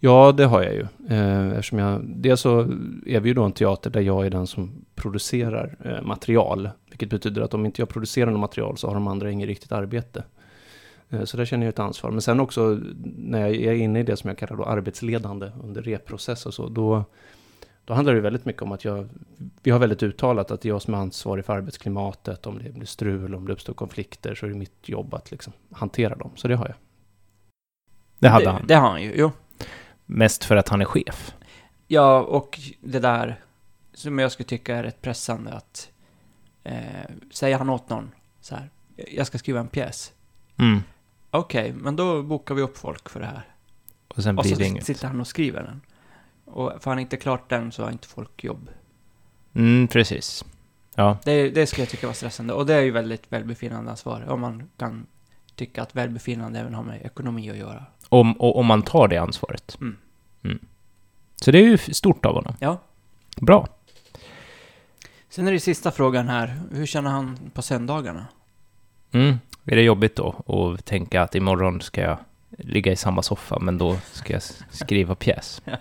Ja, det har jag ju. Eh, eftersom jag, dels så är vi ju då en teater där jag är den som producerar eh, material. Vilket betyder att om inte jag producerar något material så har de andra inget riktigt arbete. Eh, så där känner jag ett ansvar. Men sen också när jag är inne i det som jag kallar då arbetsledande under repprocess och så. Då, då handlar det väldigt mycket om att jag, vi har väldigt uttalat att det är jag som är ansvarig för arbetsklimatet. Om det blir strul, om det uppstår konflikter så är det mitt jobb att liksom hantera dem. Så det har jag. Det hade det, han. Det har han ju, jo. Mest för att han är chef. Ja, och det där som jag skulle tycka är rätt pressande att eh, säga han åt någon så här, jag ska skriva en pjäs. Mm. Okej, men då bokar vi upp folk för det här. Och sen Och blir så det inget. sitter han och skriver den. Och får han inte klart den så har inte folk jobb. Mm, precis. Ja. Det, det skulle jag tycka var stressande. Och det är ju väldigt välbefinnande ansvar. Om man kan tycka att välbefinnande även har med ekonomi att göra. Om, om man tar det ansvaret. Mm. Så det är ju stort av honom. Ja. Bra. Sen är det sista frågan här. Hur känner han på söndagarna? Mm. Är det jobbigt då att tänka att imorgon ska jag ligga i samma soffa, men då ska jag skriva pjäs? Ja.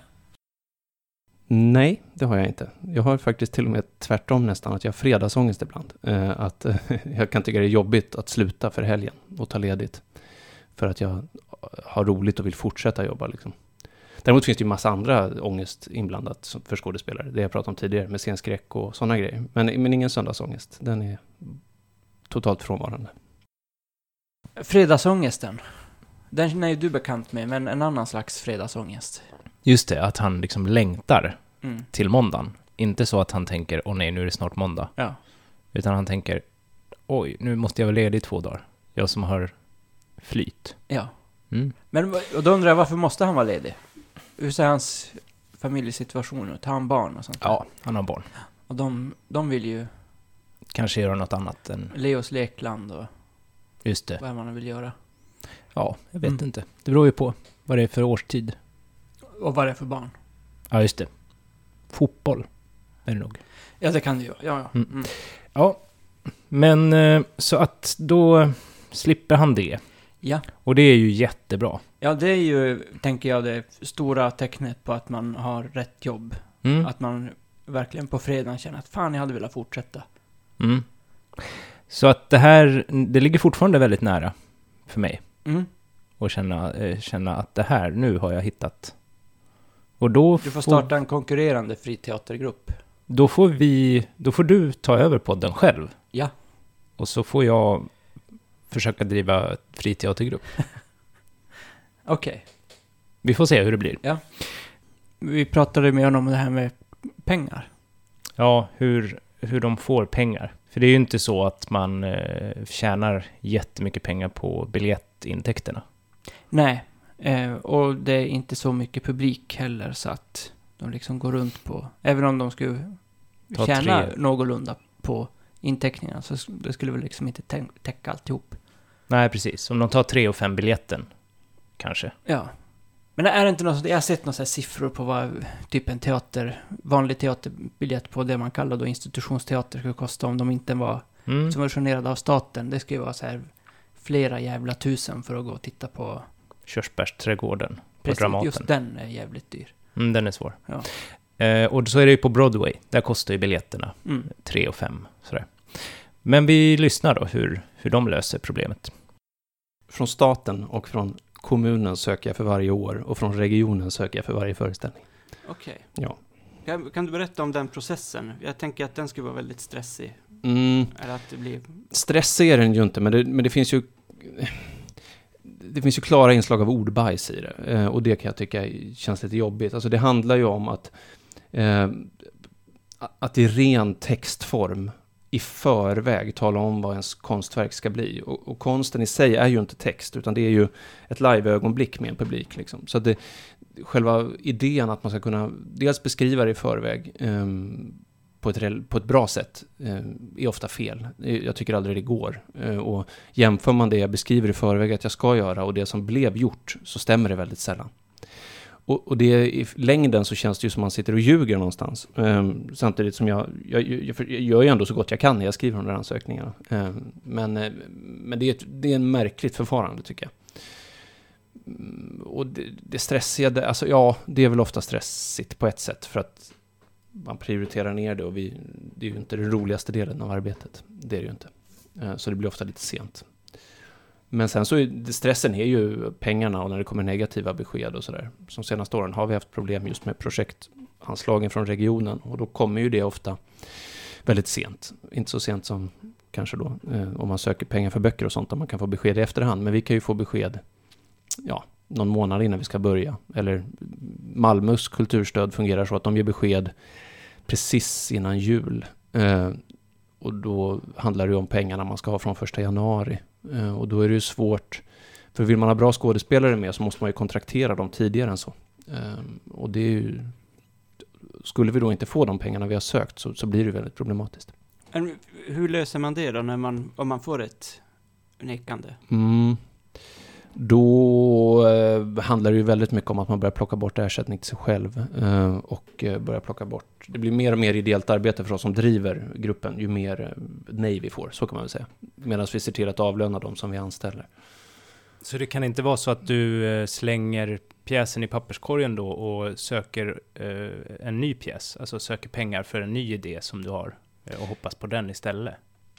Nej, det har jag inte. Jag har faktiskt till och med tvärtom nästan, att jag har fredagsångest ibland. Eh, att eh, jag kan tycka det är jobbigt att sluta för helgen och ta ledigt. För att jag har roligt och vill fortsätta jobba liksom. Däremot finns det ju massa andra ångest inblandat som- för skådespelare. Det jag pratade om tidigare med scenskräck och sådana grejer. Men, men ingen söndagsångest. Den är totalt frånvarande. Fredagsångesten. Den är ju du bekant med, men en annan slags fredagsångest. Just det, att han liksom längtar Mm. till måndagen. Inte så att han tänker, åh nej, nu är det snart måndag. Ja. Utan han tänker, oj, nu måste jag vara ledig i två dagar. Jag som har flyt. Ja. Mm. Men och då undrar jag, varför måste han vara ledig? Hur ser hans familjesituation ut? Har han barn och sånt? Ja, han har barn. Och de, de vill ju Kanske göra något annat än, Leos lekland och just det. vad man vill göra. Ja, jag vet Mm. inte. Det beror ju på vad det är för årstid. Och vad det är för barn. Ja, just det. Fotboll är det nog. Ja, det kan det ju. Ja, ja. Mm. Mm. Ja, men eh, så att då slipper han det. Ja. Och det är ju jättebra. Ja, det är ju, tänker jag, det stora tecknet på att man har rätt jobb. Mm. Att man verkligen på fredagen känner att fan, jag hade velat fortsätta. Mm. Så att det här, det ligger fortfarande väldigt nära för mig. Mm. Och känna, eh, känna att det här, nu har jag hittat. Och då Du får starta en konkurrerande friteatergrupp. Då får vi, då får du ta över podden själv. Ja. Och så får jag försöka driva friteatergrupp. Okej. Vi får se hur det blir. Vi pratade med honom om det här med pengar. Ja, hur, hur de får pengar. För det är ju inte så att man eh, tjänar jättemycket pengar på biljettintäkterna. Nej, eh, och det är inte så mycket publik heller så att de liksom går runt på... Även om de skulle Ta tjäna tre. någorlunda på inteckningarna så det skulle väl liksom inte tä- täcka alltihop. Nej, precis. Om de tar tre och fem biljetten, kanske. Ja. Men är det inte något sånt, jag har sett några siffror på vad typ en teater, vanlig teaterbiljett på det man kallar då institutionsteater skulle kosta om de inte var Mm. subventionerade av staten. Det skulle ju vara så här flera jävla tusen för att gå och titta på. Körsbärsträdgården på Precis, Dramaten. just den är jävligt dyr. Mm, den är svår. Ja. Eh, och så är det ju på Broadway. Där kostar ju biljetterna Mm. tre och fem. Sådär. Men vi lyssnar då hur, hur de löser problemet. Från staten och från kommunen söker jag för varje år och från regionen söker jag för varje föreställning. Okej. Ja. Kan, kan du berätta om den processen? Jag tänker att den skulle vara väldigt stressig. Mm, Eller att det blir... stressig är den ju inte, men det, men det finns ju... Det finns ju klara inslag av ordbajs i det. Eh, och det kan jag tycka känns lite jobbigt. Alltså det handlar ju om att... Eh, att i ren textform i förväg tala om vad ens konstverk ska bli. Och, och konsten i sig är ju inte text, utan det är ju ett live-ögonblick med en publik. Liksom. Så att det, själva idén att man ska kunna dels beskriva det i förväg eh, på, ett, på ett bra sätt eh, är ofta fel. Jag tycker aldrig det går. Eh, och jämför man det jag beskriver i förväg att jag ska göra och det som blev gjort så stämmer det väldigt sällan. Och, och det, i längden så känns det ju som man sitter och ljuger någonstans. Ehm, samtidigt som jag, jag, jag, jag gör ju ändå så gott jag kan när jag skriver de där ansökningarna. Ehm, men eh, men det, är ett, det är en märkligt förfarande tycker jag. Mm, och det, det stressiga, det- alltså ja, det är väl ofta stressigt på ett sätt för att man prioriterar ner det och vi, det är ju inte den roligaste delen av arbetet. Det är det ju inte. Ehm, så det blir ofta lite sent. Men sen så är stressen är ju pengarna och när det kommer negativa besked och sådär. Som senaste åren har vi haft problem just med projektanslagen från regionen och då kommer ju det ofta väldigt sent. Inte så sent som kanske då eh, om man söker pengar för böcker och sånt där man kan få besked i efterhand. Men vi kan ju få besked ja, någon månad innan vi ska börja. Eller Malmös kulturstöd fungerar så att de ger besked precis innan jul. Eh, och då handlar det ju om pengarna man ska ha från första januari. Eh, och då är det ju svårt, för vill man ha bra skådespelare med så måste man ju kontraktera dem tidigare än så. Eh, och det är ju, skulle vi då inte få de pengarna vi har sökt så, så blir det väldigt problematiskt. Hur löser man det då, när man, om man får ett nekande? Mm. Då eh, handlar det ju väldigt mycket om att man börjar plocka bort ersättning till sig själv. Eh, och eh, börjar plocka bort... Det blir mer och mer ideellt arbete för oss som driver gruppen, ju mer eh, nej vi får, så kan man väl säga. Medan vi ser till att avlöna de som vi anställer. Så det kan inte vara så att du eh, slänger pjäsen i papperskorgen då och söker eh, en ny pjäs? Alltså söker pengar för en ny idé som du har och hoppas på den istället?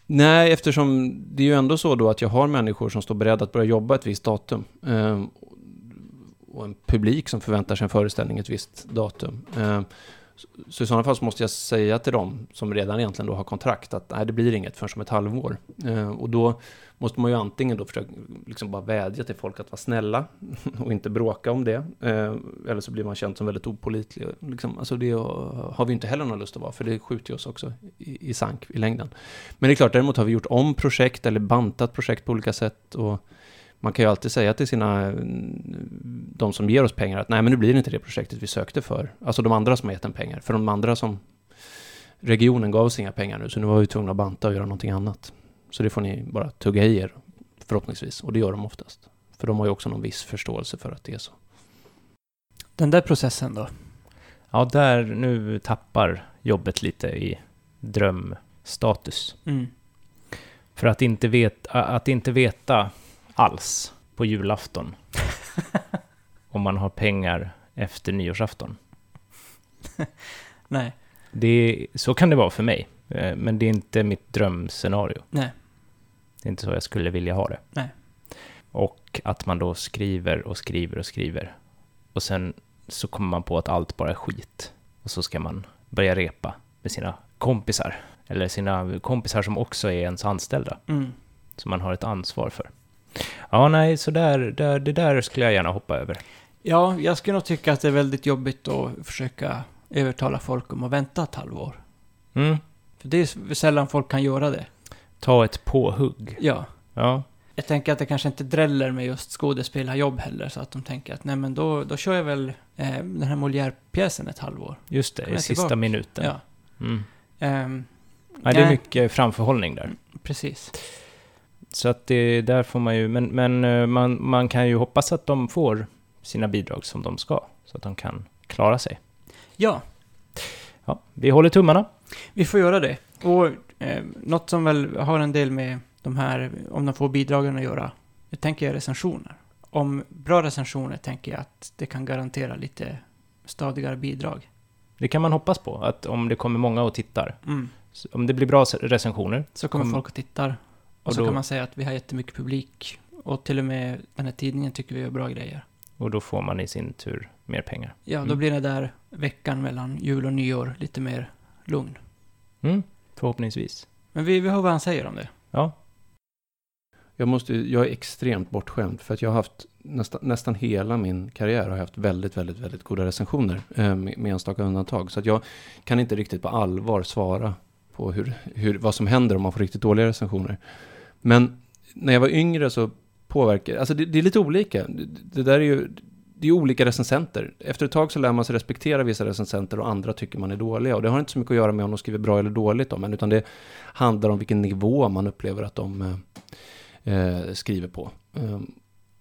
Nej, eftersom det är ju ändå så då att jag har människor som står beredda att börja jobba ett visst datum. Ehm, och en publik som förväntar sig en föreställning ett visst datum. Ehm, så- i sådana fall så måste jag säga till dem som redan egentligen då har kontrakt att nej, det blir inget förrän om ett halvår. Ehm, och då måste man ju antingen då försöka liksom bara vädja till folk att vara snälla och inte bråka om det. Eh, eller så blir man känd som väldigt opålitlig. Liksom, alltså det har vi inte heller någon lust att vara, för det skjuter ju oss också i, i sank i längden. Men det är klart, däremot har vi gjort om projekt eller bantat projekt på olika sätt. Och man kan ju alltid säga till sina, de som ger oss pengar att nej men nu blir det inte det projektet vi sökte för. Alltså de andra som har gett en pengar. För de andra som, regionen gav oss inga pengar nu så nu var vi tvungna att banta och göra någonting annat. Så det får ni bara tugga i er förhoppningsvis. Och det gör de oftast. För de har ju också någon viss förståelse för att det är så. Den där processen då? Ja, där nu tappar jobbet lite i drömstatus. Mm. För att inte, vet, att inte veta alls på julafton om man har pengar efter nyårsafton. Nej. Det, så kan det vara för mig, eh, men det är inte mitt drömscenario. Nej. Det är inte så jag skulle vilja ha det. Nej. Och att man då skriver och skriver och skriver. Och sen så kommer man på att allt bara är skit. Och så ska man börja repa med sina kompisar. Eller sina kompisar som också är ens anställda. Mm. Som man har ett ansvar för. Ja, nej, så där, där, det där skulle jag gärna hoppa över. Ja, jag skulle nog tycka att det är väldigt jobbigt att försöka övertala folk om att vänta ett halvår. Mm. För det är sällan folk kan göra det. Ta ett påhugg. Ja. Ja, Jag tänker att det kanske inte dräller med just skådespelarjobb heller, så att de tänker att nej men då, då kör jag väl eh, den här Molière-pjäsen ett halvår. just det, i sista tillbaka? minuten. Ja. Mm. Ehm, Nej, det är Nej. mycket framförhållning där. precis. Så att det, där får man ju, men, men eh, man, man kan ju hoppas att de får sina bidrag som de ska, så att de kan klara sig. Ja, Ja, vi håller tummarna. vi får göra det. Och eh, något som väl har en del med de här, om de får bidragen att göra, det tänker jag recensioner. Om bra recensioner tänker jag att det kan garantera lite stadigare bidrag. Det kan man hoppas på, att om det kommer många och tittar, Mm. om det blir bra recensioner, Så kommer Kom- folk och tittar. Och, och så då- kan man säga att vi har jättemycket publik. Och till och med den här tidningen tycker vi gör bra grejer. och då får man i sin tur mer pengar. Ja, då Mm. blir det där veckan mellan jul och nyår lite mer lugn. Mm, förhoppningsvis. Men vi, vi hör vad han säger om det. Ja, Jag, måste, jag är extremt bortskämd för att jag har haft nästan, nästan hela min karriär har jag haft väldigt, väldigt, väldigt goda recensioner eh, med, med enstaka undantag. Så att jag kan inte riktigt på allvar svara på hur, hur, vad som händer om man får riktigt dåliga recensioner. Men när jag var yngre så påverkar, alltså det, det är lite olika. Det, det där är ju, det är olika recensenter. Efter ett tag så lär man sig respektera vissa recensenter och andra tycker man är dåliga. Och det har inte så mycket att göra med om de skriver bra eller dåligt om en, utan det handlar om vilken nivå man upplever att de eh, eh skriver på. Eh,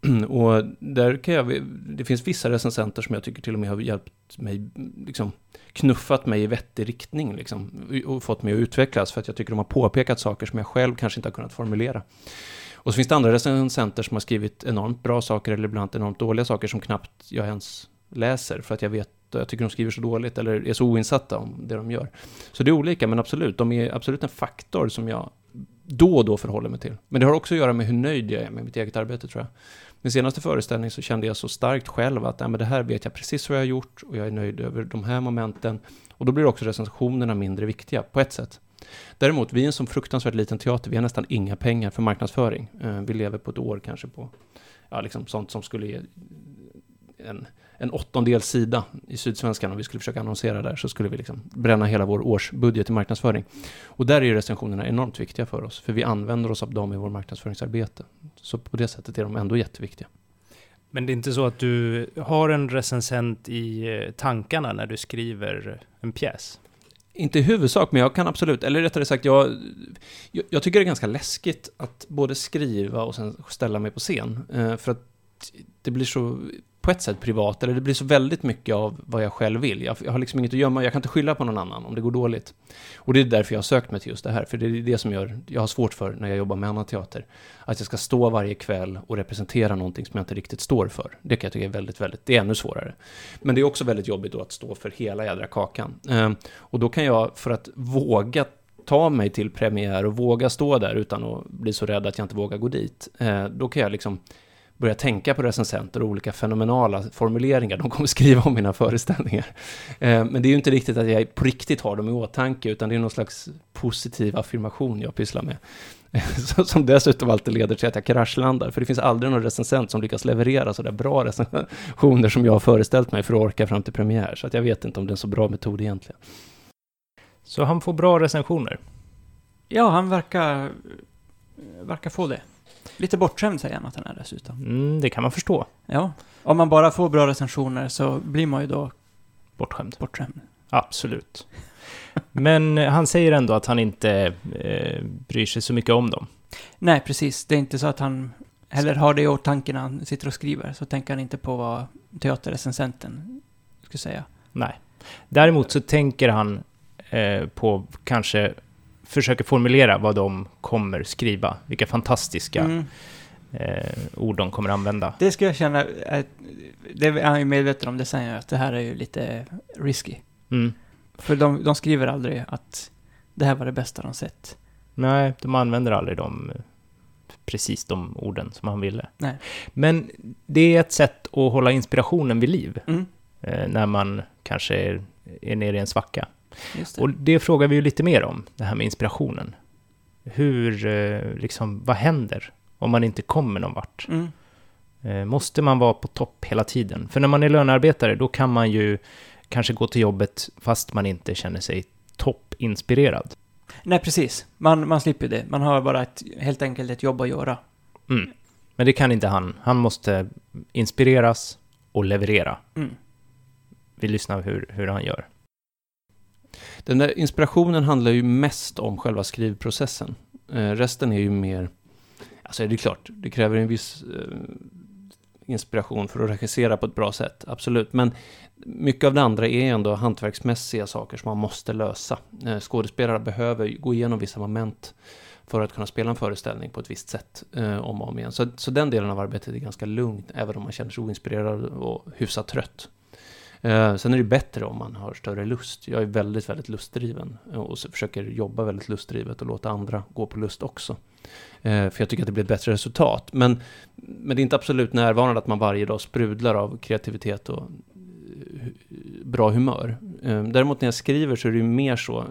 och där kan jag, det finns vissa recensenter som jag tycker till och med har hjälpt mig, liksom knuffat mig i vettig riktning liksom, och fått mig att utvecklas för att jag tycker de har påpekat saker som jag själv kanske inte har kunnat formulera. Och så finns det andra recensenter som har skrivit enormt bra saker eller ibland enormt dåliga saker som knappt jag ens läser för att jag vet jag tycker de skriver så dåligt eller är så oinsatta om det de gör. Så det är olika, men absolut, de är absolut en faktor som jag då och då förhåller mig till. Men det har också att göra med hur nöjd jag är med mitt eget arbete tror jag. Min senaste föreställning så kände jag så starkt själv att nej, men det här vet jag precis vad jag har gjort och jag är nöjd över de här momenten. Och då blir också recensionerna mindre viktiga på ett sätt. Däremot, vi är en så fruktansvärt liten teater, vi har nästan inga pengar för marknadsföring. Eh, vi lever på ett år kanske på ja, liksom sånt som skulle ge en, en åttondel sida i Sydsvenskan om vi skulle försöka annonsera där så skulle vi liksom bränna hela vår årsbudget i marknadsföring. Och där är ju recensionerna enormt viktiga för oss, för vi använder oss av dem i vår marknadsföringsarbete. Så på det sättet är de ändå jätteviktiga. Men det är inte så att du har en recensent i eh, tankarna när du skriver en pjäs? Inte i huvudsak, men jag kan absolut, eller rättare sagt, jag, jag, jag tycker det är ganska läskigt att både skriva och sen ställa mig på scen. Eh, för att det blir så på ett sätt privat, eller det blir så väldigt mycket av vad jag själv vill. Jag, jag har liksom inget att gömma, jag kan inte skylla på någon annan om det går dåligt. Och det är därför jag har sökt mig till just det här, för det är det som gör, jag har svårt för när jag jobbar med annan teater. Att jag ska stå varje kväll och representera någonting som jag inte riktigt står för. Det kan jag tycka är väldigt, väldigt, det är ännu svårare. Men det är också väldigt jobbigt då att stå för hela jädra kakan. Eh, och då kan jag, för att våga ta mig till premiär och våga stå där utan att bli så rädd att jag inte vågar gå dit. Eh, då kan jag liksom börja tänka på recensenter och olika fenomenala formuleringar de kommer skriva om mina föreställningar. Eh, men det är ju inte riktigt att jag på riktigt har dem i åtanke, utan det är någon slags positiv affirmation jag pysslar med. som dessutom alltid leder till att jag kraschlandar, för det finns aldrig någon recensent som lyckas leverera sådär bra recensioner som jag har föreställt mig för att orka fram till premiär. Så att jag vet inte om det är en så bra metod egentligen. Så han får bra recensioner? Ja, han verkar, verkar få det. Lite bortskämd säger han att han är dessutom. Mm, det kan man förstå. Ja. Om man bara får bra recensioner så blir man ju då Bortskämd. bortskämd. Absolut. Men han säger ändå att han inte eh, bryr sig så mycket om dem. Nej, precis. Det är inte så att han heller har det i åtanke när han sitter och skriver. Så tänker han inte på vad teaterrecensenten skulle säga. Nej. Däremot så tänker han eh, på kanske försöker formulera vad de kommer skriva. Vilka fantastiska Mm. eh, ord de kommer använda. Det ska jag känna, att, det är han ju medveten om, det säger jag, att det här är ju lite risky. Mm. För de, de skriver aldrig att det här var det bästa de sett. Nej, de använder aldrig de, precis de orden som han ville. Nej. Men det är ett sätt att hålla inspirationen vid liv Mm, eh, när man kanske är, är nere i en svacka. Det. Och det frågar vi ju lite mer om, det här med inspirationen. Hur, eh, liksom, vad händer om man inte kommer någon vart? Mm, Eh, Måste man vara på topp hela tiden? För när man är lönearbetare, då kan man ju kanske gå till jobbet fast man inte känner sig toppinspirerad. Nej, precis. Man, man slipper det. Man har bara ett, helt enkelt ett jobb att göra. Mm. Men det kan inte han. Han måste inspireras och leverera. Mm. Vi lyssnar hur, hur han gör. Den där inspirationen handlar ju mest om själva skrivprocessen. Eh, resten är ju mer, alltså det är klart, det kräver en viss eh, inspiration för att regissera på ett bra sätt, absolut. Men mycket av det andra är ändå hantverksmässiga saker som man måste lösa. Eh, skådespelare behöver gå igenom vissa moment för att kunna spela en föreställning på ett visst sätt eh, om och om igen. Så, så den delen av arbetet är ganska lugnt, även om man känner sig oinspirerad och hyfsat trött. Eh, sen är det bättre om man har större lust. Jag är väldigt, väldigt lustdriven eh, och så försöker jobba väldigt lustdrivet och låta andra gå på lust också. Eh, för jag tycker att det blir ett bättre resultat. Men, men det är inte absolut närvarande att man varje dag sprudlar av kreativitet och eh, bra humör. Eh, däremot när jag skriver så är det ju mer så,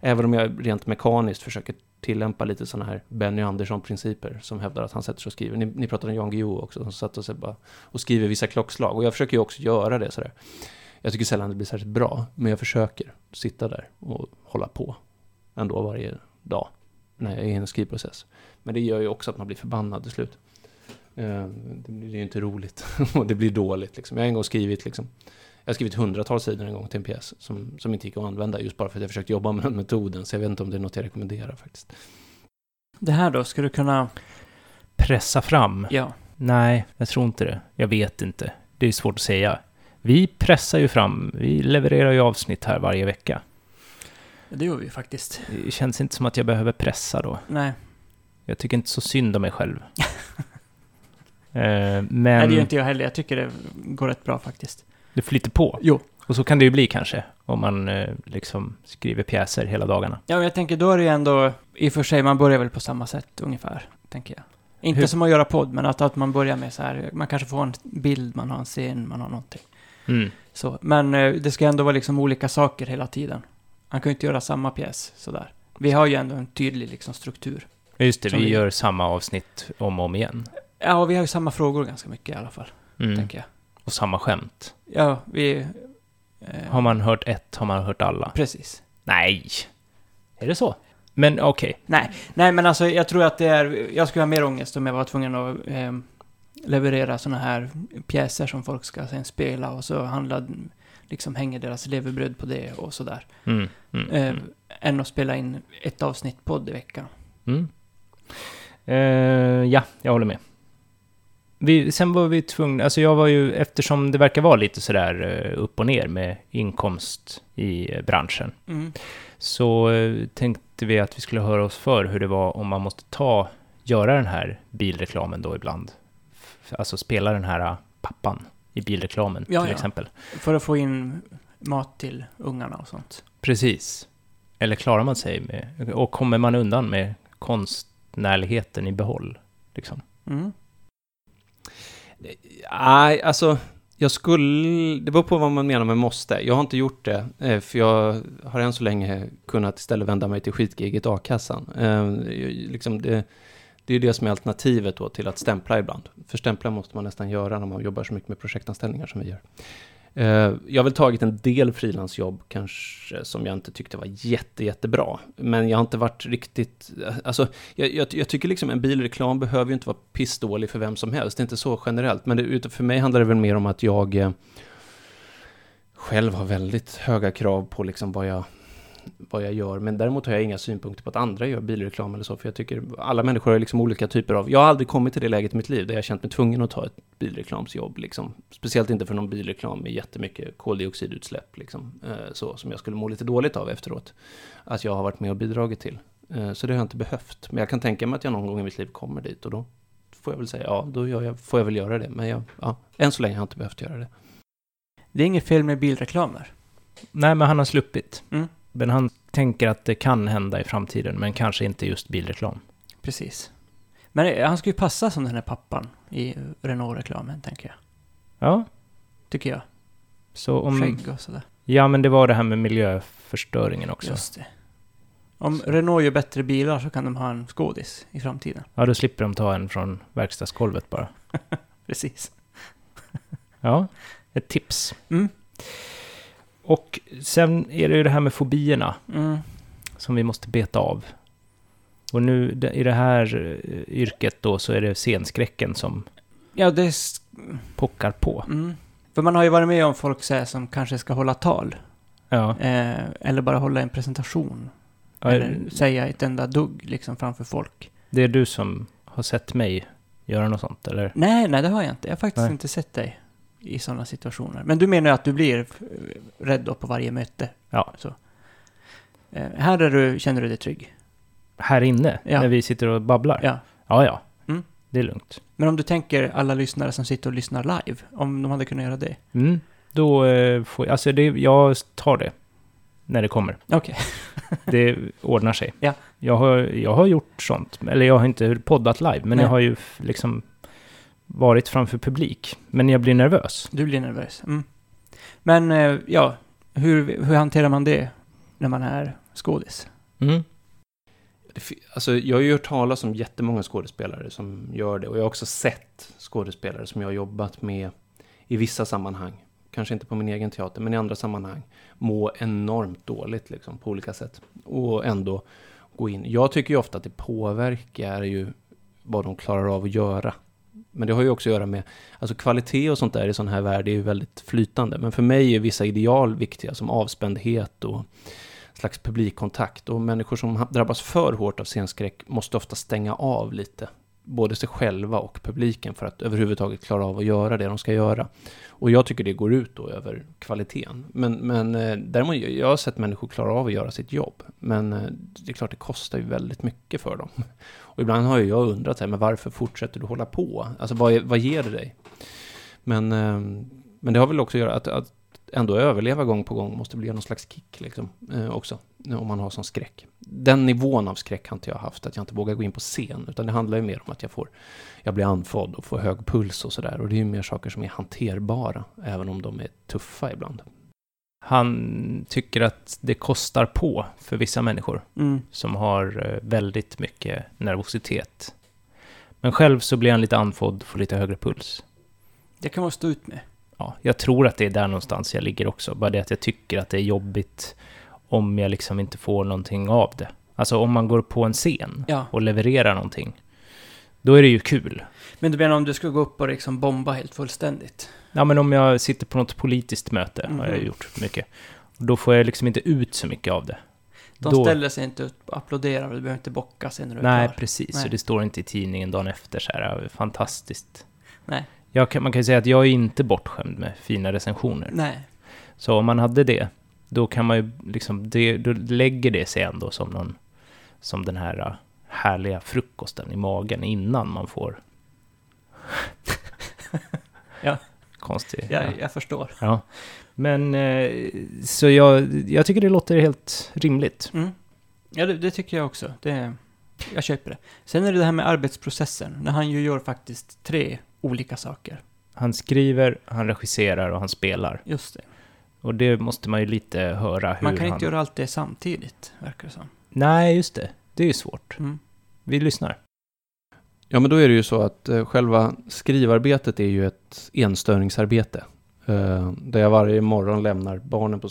även om jag rent mekaniskt försöker tillämpa lite sådana här Benny Andersson-principer som hävdar att han sätter sig och skriver. Ni, ni pratade om Jan Guillou också, som satt och, sig bara och skriver vissa klockslag. Och jag försöker ju också göra det sådär. Jag tycker sällan det blir särskilt bra, men jag försöker sitta där och hålla på ändå varje dag när jag är i en skrivprocess. Men det gör ju också att man blir förbannad till slut. Eh, det blir ju inte roligt och det blir dåligt. Liksom. Jag har en gång skrivit liksom, jag har skrivit hundratals sidor en gång till en pjäs som, som inte gick att använda just bara för att jag försökte jobba med den metoden. Så jag vet inte om det är något jag rekommenderar faktiskt. Det här då, ska du kunna... Pressa fram? Ja. Nej, jag tror inte det. Jag vet inte. Det är svårt att säga. Vi pressar ju fram, vi levererar ju avsnitt här varje vecka. Det gör vi faktiskt. Det känns inte som att jag behöver pressa då. Nej, Jag tycker inte så synd om mig själv. Eh, Nej men det gör inte jag heller. Jag tycker det går rätt bra faktiskt. Det flyter på. Jo. Och så kan det ju bli kanske, om man eh, liksom skriver pjäser hela dagarna. Ja, men jag tänker då är det ju ändå... I och för sig, man börjar väl på samma sätt ungefär, tänker jag. Inte Hur- som att göra podd, men att, att man börjar med så här... Man kanske får en bild, man har en scen, man har någonting. Mm. Så. Men eh, det ska ändå vara liksom olika saker hela tiden. Man kan ju inte göra samma pjäs sådär. Vi har ju ändå en tydlig liksom struktur. Just det, Som vi vi- gör samma avsnitt om och om igen. Ja, och vi har ju samma frågor ganska mycket i alla fall, Mm. tänker jag. Och samma skämt. Ja, vi... Eh, Har man hört ett har man hört alla. Precis. Nej! Är det så? Men okej. Nej, nej men alltså jag tror att det är... Jag skulle ha mer ångest om jag var tvungen att eh, leverera såna här pjäser som folk ska sen spela och så handlar... Liksom hänger deras levebröd på det och sådär. Mm. Mm. Eh, Mm. än att spela in ett avsnitt podd i veckan. Mm. Eh, ja, jag håller med. Vi, sen var vi tvungna, alltså jag var ju, eftersom det verkar vara lite sådär eh, upp och ner med inkomst i eh, branschen, Mm. så eh, tänkte vi att vi skulle höra oss för hur det var om man måste ta, göra den här bilreklamen då ibland. Alltså spela den här pappan i bilreklamen Ja, till ja. exempel. För att få in mat till ungarna och sånt. Precis. Eller klarar man sig med, och kommer man undan med konstnärligheten i behåll? Liksom. Mm. Nej, alltså, jag skulle... Det beror på vad man menar med måste. Jag har inte gjort det, eh, för jag har än så länge kunnat istället vända mig till skitgiget a-kassan. Ehm, liksom det, det är ju det som är alternativet då till att stämpla ibland. För stämpla måste man nästan göra när man jobbar så mycket med projektanställningar som vi gör. Eh, jag har väl tagit en del frilansjobb kanske som jag inte tyckte var jätte, jättebra. Men jag har inte varit riktigt... Alltså, jag, jag, jag tycker liksom en bilreklam behöver ju inte vara pissdålig för vem som helst. Det är inte så generellt. Men det, för mig handlar det väl mer om att jag eh, själv har väldigt höga krav på liksom vad jag vad jag gör, men däremot har jag inga synpunkter på att andra gör bilreklam eller så, för jag tycker alla människor har liksom olika typer av, jag har aldrig kommit till det läget i mitt liv där jag känt mig tvungen att ta ett bilreklamsjobb, liksom. Speciellt inte för någon bilreklam med jättemycket koldioxidutsläpp, liksom, eh, så, som jag skulle må lite dåligt av efteråt, att jag har varit med och bidragit till. Eh, så det har jag inte behövt, men jag kan tänka mig att jag någon gång i mitt liv kommer dit och då får jag väl säga, ja, då gör jag, får jag väl göra det, men jag, ja, än så länge har jag inte behövt göra det. Det är inget fel med bilreklamer. Nej, men han har sluppit. Mm. Men han tänker att det kan hända i framtiden, men kanske inte just bilreklam. Precis. Men eh, han ska ju passa som den här pappan i Renault-reklamen, tänker jag. Ja, Tycker jag. så om... Skägg och sådär. Ja, men det var det här med miljöförstöringen också. Just det. Om Renault gör bättre bilar så kan de ha en skådis i framtiden. Ja, då slipper de ta en från verkstadsgolvet bara. Precis. Ja, ett tips. Mm. Och sen är det ju det här med fobierna Mm. som vi måste beta av. Och nu i det här eh, yrket då så är det scenskräcken som Ja, det... är pockar på. Mm. För man har ju varit med om folk så här, som kanske ska hålla tal. Ja, Eh, eller bara hålla en presentation. ja, Eller säga ett enda dugg liksom framför folk. det är du som har sett mig göra något sånt, eller? Nej, nej det har jag inte. Jag har faktiskt Nej. inte sett dig i sådana situationer. Men du menar ju att du blir rädd då på varje möte? Ja. Så. Eh, här är du, känner du dig trygg? Här inne, Ja. när vi sitter och babblar? Ja. Ja, ja. Mm. Det är lugnt. Men om du tänker alla lyssnare som sitter och lyssnar live, om de hade kunnat göra det? Mm. Då eh, får jag, alltså det, jag tar det när det kommer. Okej. Det ordnar sig. Ja. Jag, har, jag har gjort sånt, eller jag har inte poddat live, men Nej. jag har ju liksom varit framför publik. Men jag blir nervös. Du blir nervös. Mm. Men, eh, ja, hur, hur hanterar man det när man är skådis? Mm. Alltså, jag har ju hört talas om jättemånga skådespelare som gör det och jag har också sett skådespelare som jag har jobbat med i vissa sammanhang, kanske inte på min egen teater, men i andra sammanhang, må enormt dåligt liksom, på olika sätt. Och ändå gå in. Jag tycker ju ofta att det påverkar ju vad de klarar av att göra. Men det har ju också att göra med, alltså kvalitet och sånt där i sån här värld är ju väldigt flytande. Men för mig är vissa ideal viktiga som avspändhet och slags publikkontakt. Och människor som drabbas för hårt av scenskräck måste ofta stänga av lite. Både sig själva och publiken för att överhuvudtaget klara av att göra det de ska göra. Och jag tycker det går ut då över kvaliteten. Men, men eh, däremot, jag har sett människor klara av att göra sitt jobb. Men eh, det är klart, det kostar ju väldigt mycket för dem. Och ibland har ju jag undrat, så här, men varför fortsätter du hålla på? Alltså vad, vad ger det dig? Men, eh, men det har väl också att göra att, att ändå överleva gång på gång måste bli någon slags kick liksom, eh, också, eh, om man har sån skräck. Den nivån av skräck har inte jag haft, att jag inte vågar gå in på scen, utan det handlar ju mer om att jag får, jag blir andfådd och får hög puls och sådär, och det är ju mer saker som är hanterbara, även om de är tuffa ibland. Han tycker att det kostar på för vissa människor Mm. som har eh, väldigt mycket nervositet. Men själv så blir han lite andfådd, får lite högre puls. Det kan man stå ut med. Ja, jag tror att det är där någonstans jag ligger också. Bara det att jag tycker att det är jobbigt om jag liksom inte får någonting av det. Alltså om man går på en scen Ja. och levererar någonting, då är det ju kul. Men du menar om du skulle gå upp och liksom bomba helt fullständigt? Ja, men om jag sitter på något politiskt möte, har jag Mhm. gjort mycket, då får jag liksom inte ut så mycket av det. De Då- ställer sig inte upp och applåderar och du behöver inte bocka sen när du är Nej, klar. precis. Nej. Så det står inte i tidningen dagen efter så här, fantastiskt. Nej. Jag kan, man kan ju säga att jag är inte bortskämd med fina recensioner. Nej. Så om man hade det, då kan man ju liksom, det, då lägger det sig ändå som någon, som den här äh, härliga frukosten i magen innan man får... Ja. Konstig. Jag, jag förstår. Ja. Men, eh, så jag, jag tycker det låter helt rimligt. Mm. Ja, det, det tycker jag också. Det, jag köper det. Sen är det det här med arbetsprocessen, när han ju gör faktiskt tre olika saker. Han skriver, han regisserar och han spelar. Just det. Och det måste man ju lite höra hur Man kan han... inte göra allt det samtidigt, verkar det som. Nej, just det. Det är ju svårt. Mm. Vi lyssnar. Ja, men då är det ju så att eh, själva skrivarbetet är ju ett enstöringsarbete. Eh, där jag varje morgon lämnar barnen på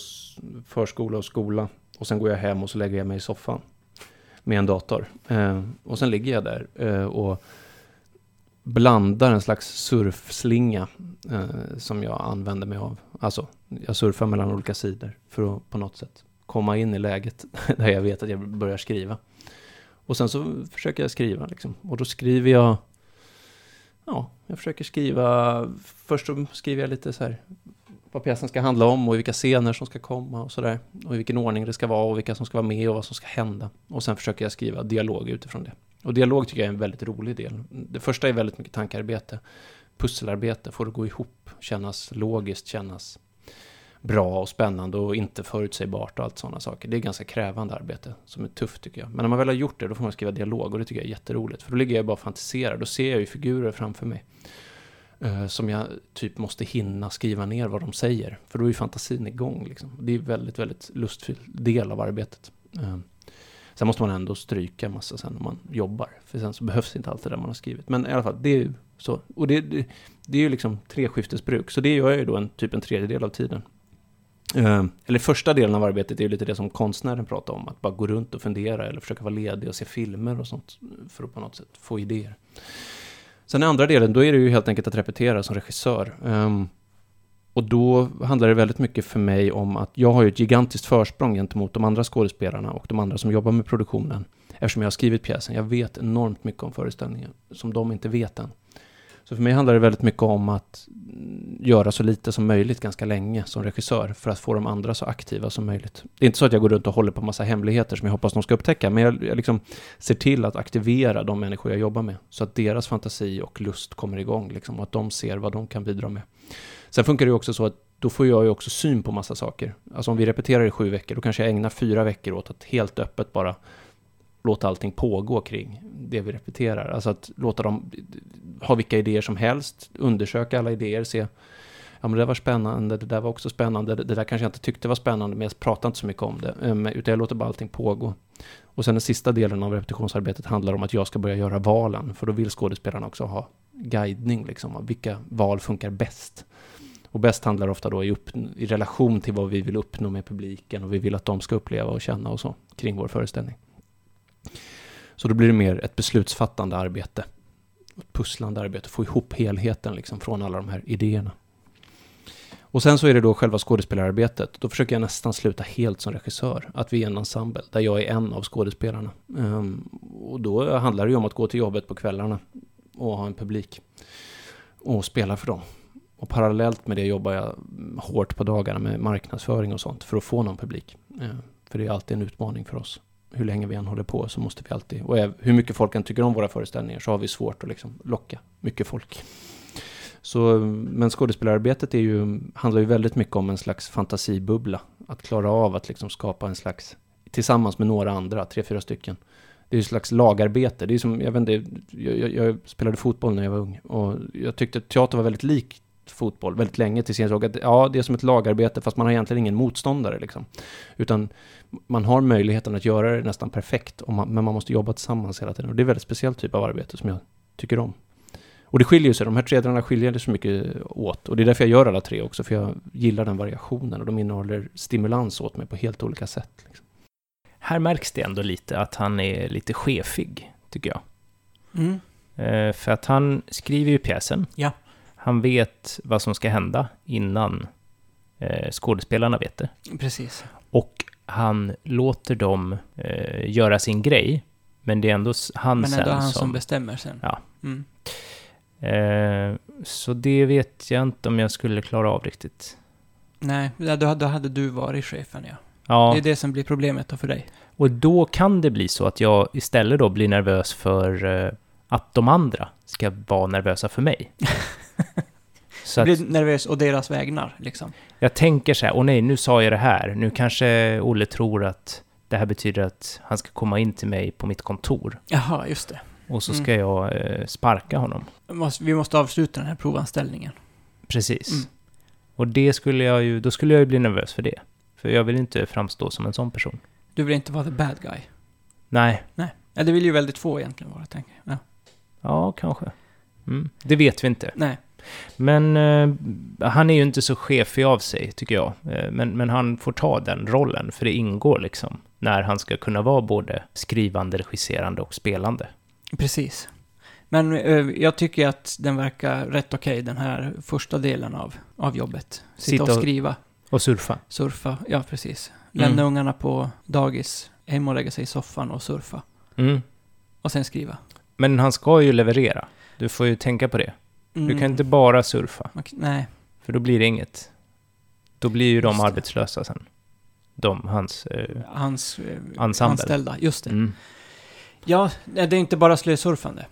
förskola och skola. Och sen går jag hem och så lägger jag mig i soffan med en dator. Eh, och sen ligger jag där eh, och blandar en slags surfslinga eh, som jag använder mig av. Alltså, jag surfar mellan olika sidor för att på något sätt komma in i läget där jag vet att jag börjar skriva. Och sen så försöker jag skriva liksom. Och då skriver jag... Ja, jag försöker skriva... Först så skriver jag lite så här vad pjäsen ska handla om och vilka scener som ska komma och sådär. Och i vilken ordning det ska vara och vilka som ska vara med och vad som ska hända. Och sen försöker jag skriva dialog utifrån det. Och dialog tycker jag är en väldigt rolig del. Det första är väldigt mycket tankearbete. Pusselarbete, får det gå ihop, kännas logiskt, kännas bra och spännande och inte förutsägbart och allt sådana saker. Det är ganska krävande arbete som är tufft tycker jag. Men när man väl har gjort det då får man skriva dialog och det tycker jag är jätteroligt. För då ligger jag bara och fantiserar, då ser jag ju figurer framför mig. eh, som jag typ måste hinna skriva ner vad de säger. För då är ju fantasin igång liksom. Det är väldigt, väldigt lustfylld del av arbetet. Eh, sen måste man ändå stryka en massa sen när man jobbar. För sen så behövs inte allt det där man har skrivit. Men i alla fall, det är ju så. Och det, det, det är ju liksom treskiftesbruk. Så det gör jag ju då en, typ en tredjedel av tiden. Eh, eller första delen av arbetet är ju lite det som konstnären pratar om. Att bara gå runt och fundera eller försöka vara ledig och se filmer och sånt. För att på något sätt få idéer. Sen i andra delen, då är det ju helt enkelt att repetera som regissör. Ehm, och då handlar det väldigt mycket för mig om att jag har ju ett gigantiskt försprång gentemot de andra skådespelarna och de andra som jobbar med produktionen. Eftersom jag har skrivit pjäsen. Jag vet enormt mycket om föreställningen som de inte vet än. Så för mig handlar det väldigt mycket om att göra så lite som möjligt ganska länge som regissör för att få de andra så aktiva som möjligt. Det är inte så att jag går runt och håller på massa hemligheter som jag hoppas de ska upptäcka, men jag, jag liksom ser till att aktivera de människor jag jobbar med så att deras fantasi och lust kommer igång liksom, och att de ser vad de kan bidra med. Sen funkar det ju också så att då får jag ju också syn på massa saker. Alltså om vi repeterar i sju veckor, då kanske jag ägnar fyra veckor åt att helt öppet bara låta allting pågå kring det vi repeterar. Alltså att låta dem ha vilka idéer som helst, undersöka alla idéer, se Ja men det där var spännande, det där var också spännande, det där kanske jag inte tyckte var spännande, men jag pratar inte så mycket om det. Ehm, utan jag låter bara allting pågå. Och sen den sista delen av repetitionsarbetet handlar om att jag ska börja göra valen, för då vill skådespelarna också ha guidning, liksom, av vilka val funkar bäst. Och bäst handlar ofta då i, upp, i relation till vad vi vill uppnå med publiken och vi vill att de ska uppleva och känna och så kring vår föreställning. Så då blir det mer ett beslutsfattande arbete, ett pusslande arbete, få ihop helheten liksom från alla de här idéerna. Och sen så är det då själva skådespelararbetet. Då försöker jag nästan sluta helt som regissör. Att vi är en ensemble, där jag är en av skådespelarna. Um, och då handlar det ju om att gå till jobbet på kvällarna och ha en publik. Och spela för dem. Och parallellt med det jobbar jag hårt på dagarna med marknadsföring och sånt för att få någon publik. Eh, för det är alltid en utmaning för oss. Hur länge vi än håller på så måste vi alltid, och hur mycket folk än tycker om våra föreställningar så har vi svårt att liksom locka mycket folk. Så, men skådespelararbetet är ju, handlar ju väldigt mycket om en slags fantasibubbla. Att klara av att liksom skapa en slags, tillsammans med några andra, tre, fyra stycken. Det är ju ett slags lagarbete. Det är som, jag vet inte, jag, jag, jag spelade fotboll när jag var ung. Och jag tyckte att teater var väldigt likt fotboll väldigt länge tills jag såg att ja, det är som ett lagarbete fast man har egentligen ingen motståndare liksom. Utan man har möjligheten att göra det nästan perfekt, man, men man måste jobba tillsammans hela tiden. Och det är en väldigt speciell typ av arbete som jag tycker om. Och det skiljer sig, de här tre delarna skiljer sig så mycket åt. Och det är därför jag gör alla tre också, för jag gillar den variationen. Och de innehåller stimulans åt mig på helt olika sätt. Liksom. Här märks det ändå lite att han är lite chefig, tycker jag. Mm. Eh, för att han skriver ju pjäsen. Ja. Han vet vad som ska hända innan eh, skådespelarna vet det. Precis. Och han låter dem eh, göra sin grej. Men det är ändå han Men sen ändå han som... som bestämmer sen. Ja. Mm. Eh, så det vet jag inte om jag skulle klara av riktigt. Nej, då, då hade du varit chefen, ja. Ja, Det är det som blir problemet då för dig. och då kan det bli så att jag istället då blir nervös för eh, att de andra ska vara nervösa för mig. så att blir nervös å deras vägnar, liksom. jag tänker så här, åh nej, nu sa jag det här. Nu kanske Olle tror att det här betyder att han ska komma in till mig på mitt kontor. Jaha, just det. Och så Mm. ska jag eh, sparka honom. Vi måste- avsluta den här provanställningen. Precis. Mm. Och det skulle jag ju, då skulle jag ju bli nervös för det. För jag vill inte framstå som en sån person. Du vill inte vara the bad guy. Nej, Ja, det vill ju väldigt få egentligen vara, tänker jag. Ja. ja kanske. Mm. Det vet vi inte. Nej. Men eh, han är ju inte så chefig av sig, tycker jag. Eh, men, men han får ta den rollen, för det ingår liksom. När han ska kunna vara både skrivande, regisserande och spelande. Precis. Men eh, jag tycker att den verkar rätt okej, den här första delen av, av jobbet. Sitta, Sitta och och- skriva, Och surfa. surfa, ja precis. Lämna Mm. ungarna på dagis, hem och lägga sig i soffan och surfa. Mm. Och sen skriva. Men han ska ju leverera. Du får ju tänka på det. Du Mm. kan inte bara surfa, kan- Nej, för då blir det inget. Då blir ju de arbetslösa sen. De, hans... Eh, hans eh, Ensemble. anställda. Just det. mm. Ja, det är inte bara slösurfande.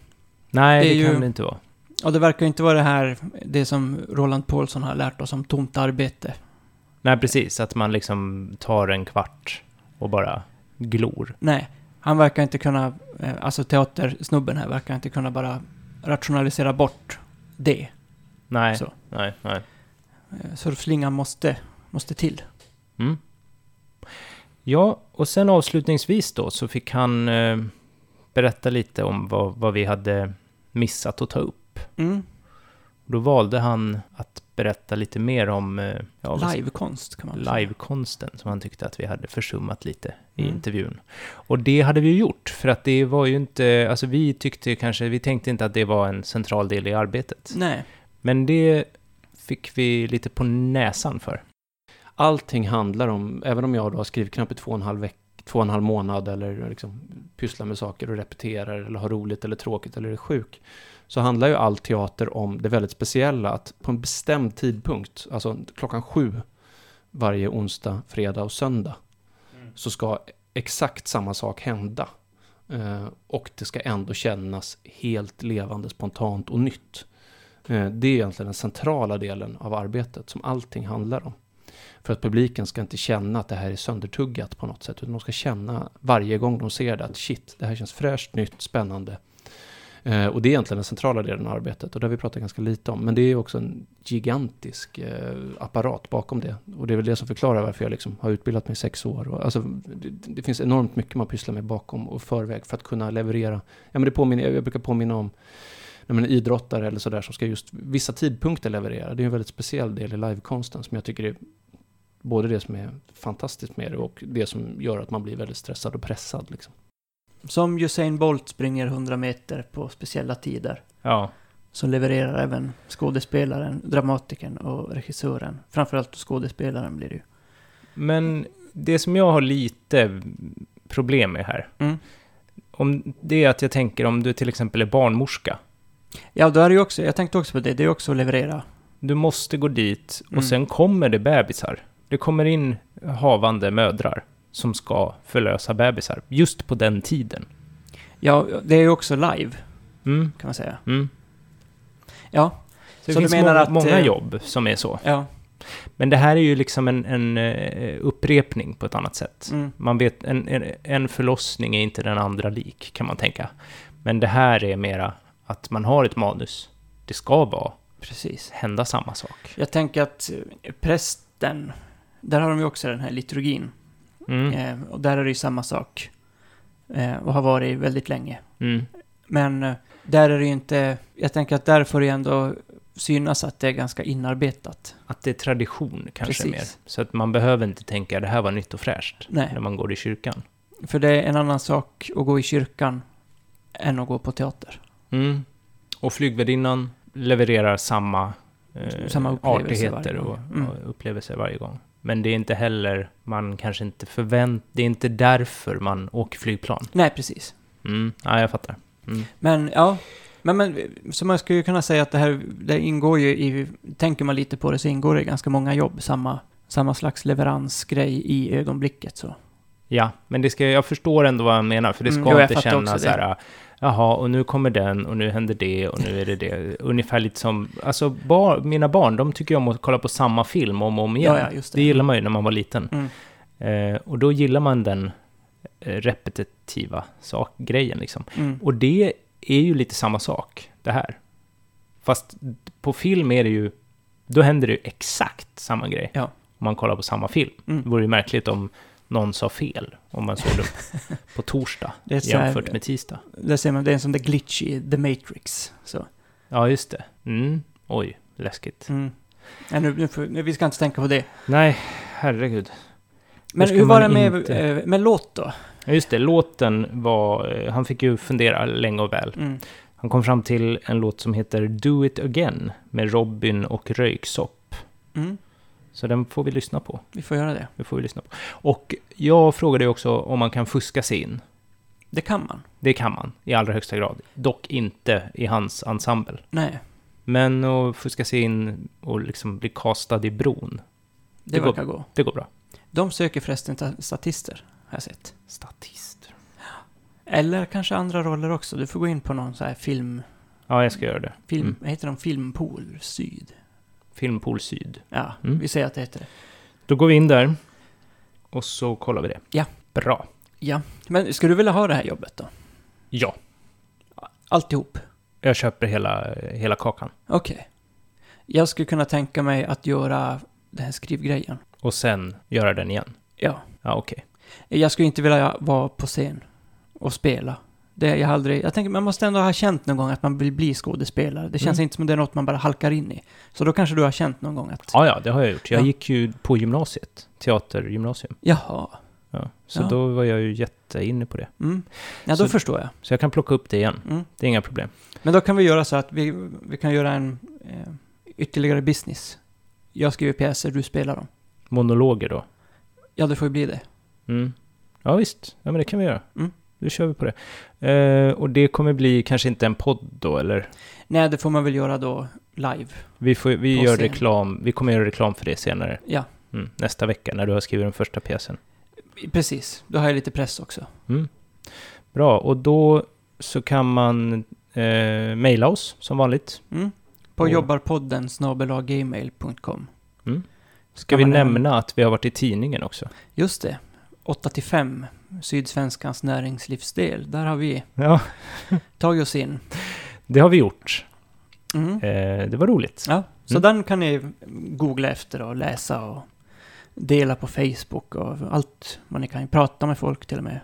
Nej, Det det, kan ju- det inte vara. Och det verkar inte vara det här, det som Roland Paulsson har lärt oss om tomt arbete. Nej, precis. Att man liksom tar en kvart och bara glor. Nej, han verkar inte kunna, eh, alltså teatersnubben här verkar inte kunna bara rationalisera bort det. Nej, Så. nej, nej. Eh, Surfslingan måste, måste till. Mm. Ja, och sen avslutningsvis då så fick han eh, berätta lite om vad, vad vi hade missat att ta upp. Mm. Då valde han att berätta lite mer om eh, ja, Livekonst kan man säga. livekonsten som han tyckte att vi hade försummat lite i Mm. intervjun. Och det hade vi gjort, för att det var ju inte, alltså vi tyckte kanske, vi tänkte inte att det var en central del i arbetet. Nej, Men det fick vi lite på näsan för. Allting handlar om, även om jag då har skrivknapp i två och en halv, veck, två och en halv månad eller liksom pysslar med saker och repeterar eller har roligt eller tråkigt eller är sjuk. Så handlar ju all teater om det väldigt speciella att på en bestämd tidpunkt, alltså klockan sju varje onsdag, fredag och söndag, så ska exakt samma sak hända. Eh, och det ska ändå kännas helt levande, spontant och nytt. Eh, det är egentligen den centrala delen av arbetet som allting handlar om. För att publiken ska inte känna att det här är söndertuggat på något sätt, utan de ska känna varje gång de ser det att shit, det här känns fräscht, nytt, spännande. Eh, och det är egentligen den centrala delen av arbetet och det har vi pratat ganska lite om. Men det är också en gigantisk eh, apparat bakom det. Och det är väl det som förklarar varför jag liksom har utbildat mig i sex år. Och, alltså, det, det finns enormt mycket man pysslar med bakom och förväg för att kunna leverera. Ja, men det påminner, jag brukar påminna om när man idrottare eller sådär som ska just vissa tidpunkter leverera. Det är en väldigt speciell del i livekonsten som jag tycker är både det som är fantastiskt med det och det som gör att man blir väldigt stressad och pressad. Liksom som Usain Bolt springer 100 meter på speciella tider. Ja, Så levererar även skådespelaren, dramatikern och regissören. Framförallt skådespelaren blir det ju. men det som jag har lite problem med här, Mm. om det är att jag tänker om du till exempel är barnmorska. Ja, då är det ju också, jag tänkte också på det, det är också att leverera. Du måste gå dit och Mm. sen kommer det bebisar. Det kommer in havande mödrar som ska förlösa bebisar just på den tiden. Ja, det är ju också live, Mm, kan man säga. mm. Ja, Så det Så du finns menar många, att, många eh, jobb som är så. ja. Men det här är ju liksom en, en eh, upprepning på ett annat sätt. Mm. Man vet, en, en, en förlossning är inte den andra lik, kan man tänka. Men det här är mera att man har ett manus. Det ska vara, Precis. hända samma sak. Jag tänker att eh, prästen, där har de ju också den här liturgin. Mm. Eh, och där är det ju samma sak. Eh, och har varit väldigt länge. Mm. Men eh, där är det ju inte, jag tänker att där får det ju ändå synas att det är ganska inarbetat. Att det är tradition kanske Precis. mer. Så att man behöver inte tänka det här var nytt och fräscht Nej. när man går i kyrkan. För det är en annan sak att gå i kyrkan än att gå på teater. Mm. Och flygvärdinnan levererar samma, eh, Samma artigheter och, Mm. och upplevelser varje gång. Men det är inte heller, man kanske inte förvänt, det är inte därför man åker flygplan. Nej, precis. Mm. Ja, jag fattar. Mm. Men ja, Men, men så man skulle ju kunna säga att det här, det ingår ju i, tänker man lite på det så ingår det i ganska många jobb, samma, samma slags leveransgrej i ögonblicket så. Ja, men det ska, jag förstår ändå vad han menar, för det ska Mm, jo, jag inte kännas så här, jaha, och nu kommer den, och nu händer det, och nu är det det. Ungefär lite som, alltså bar, mina barn, de tycker om att kolla på samma film om och om igen. Ja, ja, det. det gillar man ju när man var liten. Mm. Eh, och då gillar man den eh, repetitiva sak, grejen liksom. Mm. Och det är ju lite samma sak, det här. Fast på film är det ju, då händer det ju exakt samma grej. Ja. Om man kollar på samma film. Mm. Det vore ju märkligt om någon sa fel, om man såg det på torsdag så här- jämfört med tisdag. Det ser man, det är en sån där glitch i The Matrix. Så. Ja, just det. Mm. Oj, läskigt. Mm. Ja, nu, nu, får, nu, vi ska inte tänka på det. Nej, herregud. Men hur var det med, inte- eh, med låt då? Ja, just det. Låten var... eh, Han fick ju fundera länge och väl. Mm. Han kom fram till en låt som heter Do It Again med Robin och Röyksopp. Mm. Så den får vi lyssna på. Vi får göra det. Det får vi lyssna på. Och jag frågade ju också om man kan fuska sig in. Det kan man. Det kan man i allra högsta grad. Dock inte i hans ensemble. Nej, Men att fuska sig in och liksom bli castad i bron, det, Det går- verkar gå. det går bra. De söker förresten ta- statister, har jag sett. Statister. Eller kanske andra roller också. Du får gå in på någon så här film... Ja, jag ska göra det. film Mm. Heter de? Filmpool Syd. Filmpool Syd. Ja, Mm. vi säger att det heter det. Då går vi in där och så kollar vi det. Ja. Bra. Ja, men skulle du vilja ha det här jobbet då? Ja. Alltihop? Jag köper hela, hela kakan. Okej. Jag skulle kunna tänka mig att göra den här skrivgrejen. Och sen göra den igen. Ja. Ja, okej. Jag skulle inte vilja vara på scen och spela. Det jag aldrig... Jag tänker, man måste ändå ha känt någon gång att man vill bli skådespelare. Det känns Mm. inte som det är något man bara halkar in i. Så då kanske du har känt någon gång att... Ja, ja, det har jag gjort. Jag Ja. gick ju på gymnasiet. Teatergymnasium. Jaha. Ja. Så Ja. då var jag ju jätteinne på det. Mm. Ja, då Så- förstår jag. Så jag kan plocka upp det igen. Mm. Det är inga problem. Men då kan vi göra så att vi, vi kan göra en eh, ytterligare business. Jag skriver pjäser, du spelar dem. Monologer då? Ja, det får ju bli det. Mm. Ja, visst. Ja, men det kan vi göra. Mm. Då kör vi på det. Eh, och det kommer bli kanske inte en podd då, eller? Nej, det får man väl göra då live. Vi, får, vi gör scen. reklam. Vi kommer göra reklam för det senare. Ja, Mm. Nästa vecka, när du har skrivit den första pjäsen. precis. Då har jag lite press också. Mm. Bra, och då så kan man eh, mejla oss som vanligt. Mm. På Och- jobbarpodden snabelaggmail.com. Mm. Ska vi nämna att vi har varit i tidningen också? Just det. 8 till 5, Sydsvenskans näringslivsdel. Där har vi Ja, tagit oss in. det har vi gjort. Mm. Eh, det var roligt. Ja, så Mm. den kan ni googla efter och läsa och dela på Facebook och allt vad ni kan. Prata med folk till och med.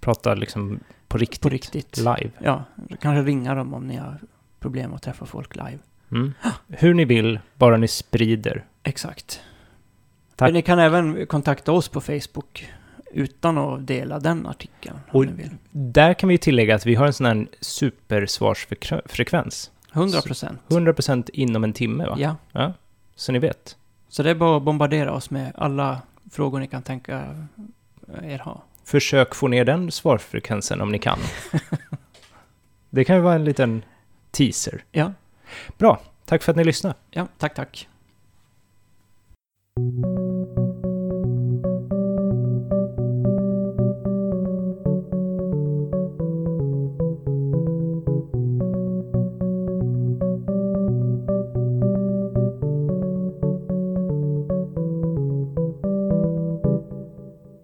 Prata liksom på riktigt. På riktigt. Live. Ja, kanske ringa dem om ni har problem att träffa folk live. Mm. Hur ni vill, bara ni sprider. Exakt. Tack. Men ni kan även kontakta oss på Facebook utan att dela den artikeln. Och-. Där kan vi tillägga att vi har en sån här supersvarsfrekvens. 100 procent. 100% inom en timme, va? Ja. ja. Så ni vet. Så det är bara att bombardera oss med alla frågor ni kan tänka er ha. Försök få ner den svarsfrekvensen om ni kan. det kan ju vara en liten teaser. Ja, Bra, tack för att ni lyssnade. ja tack, tack.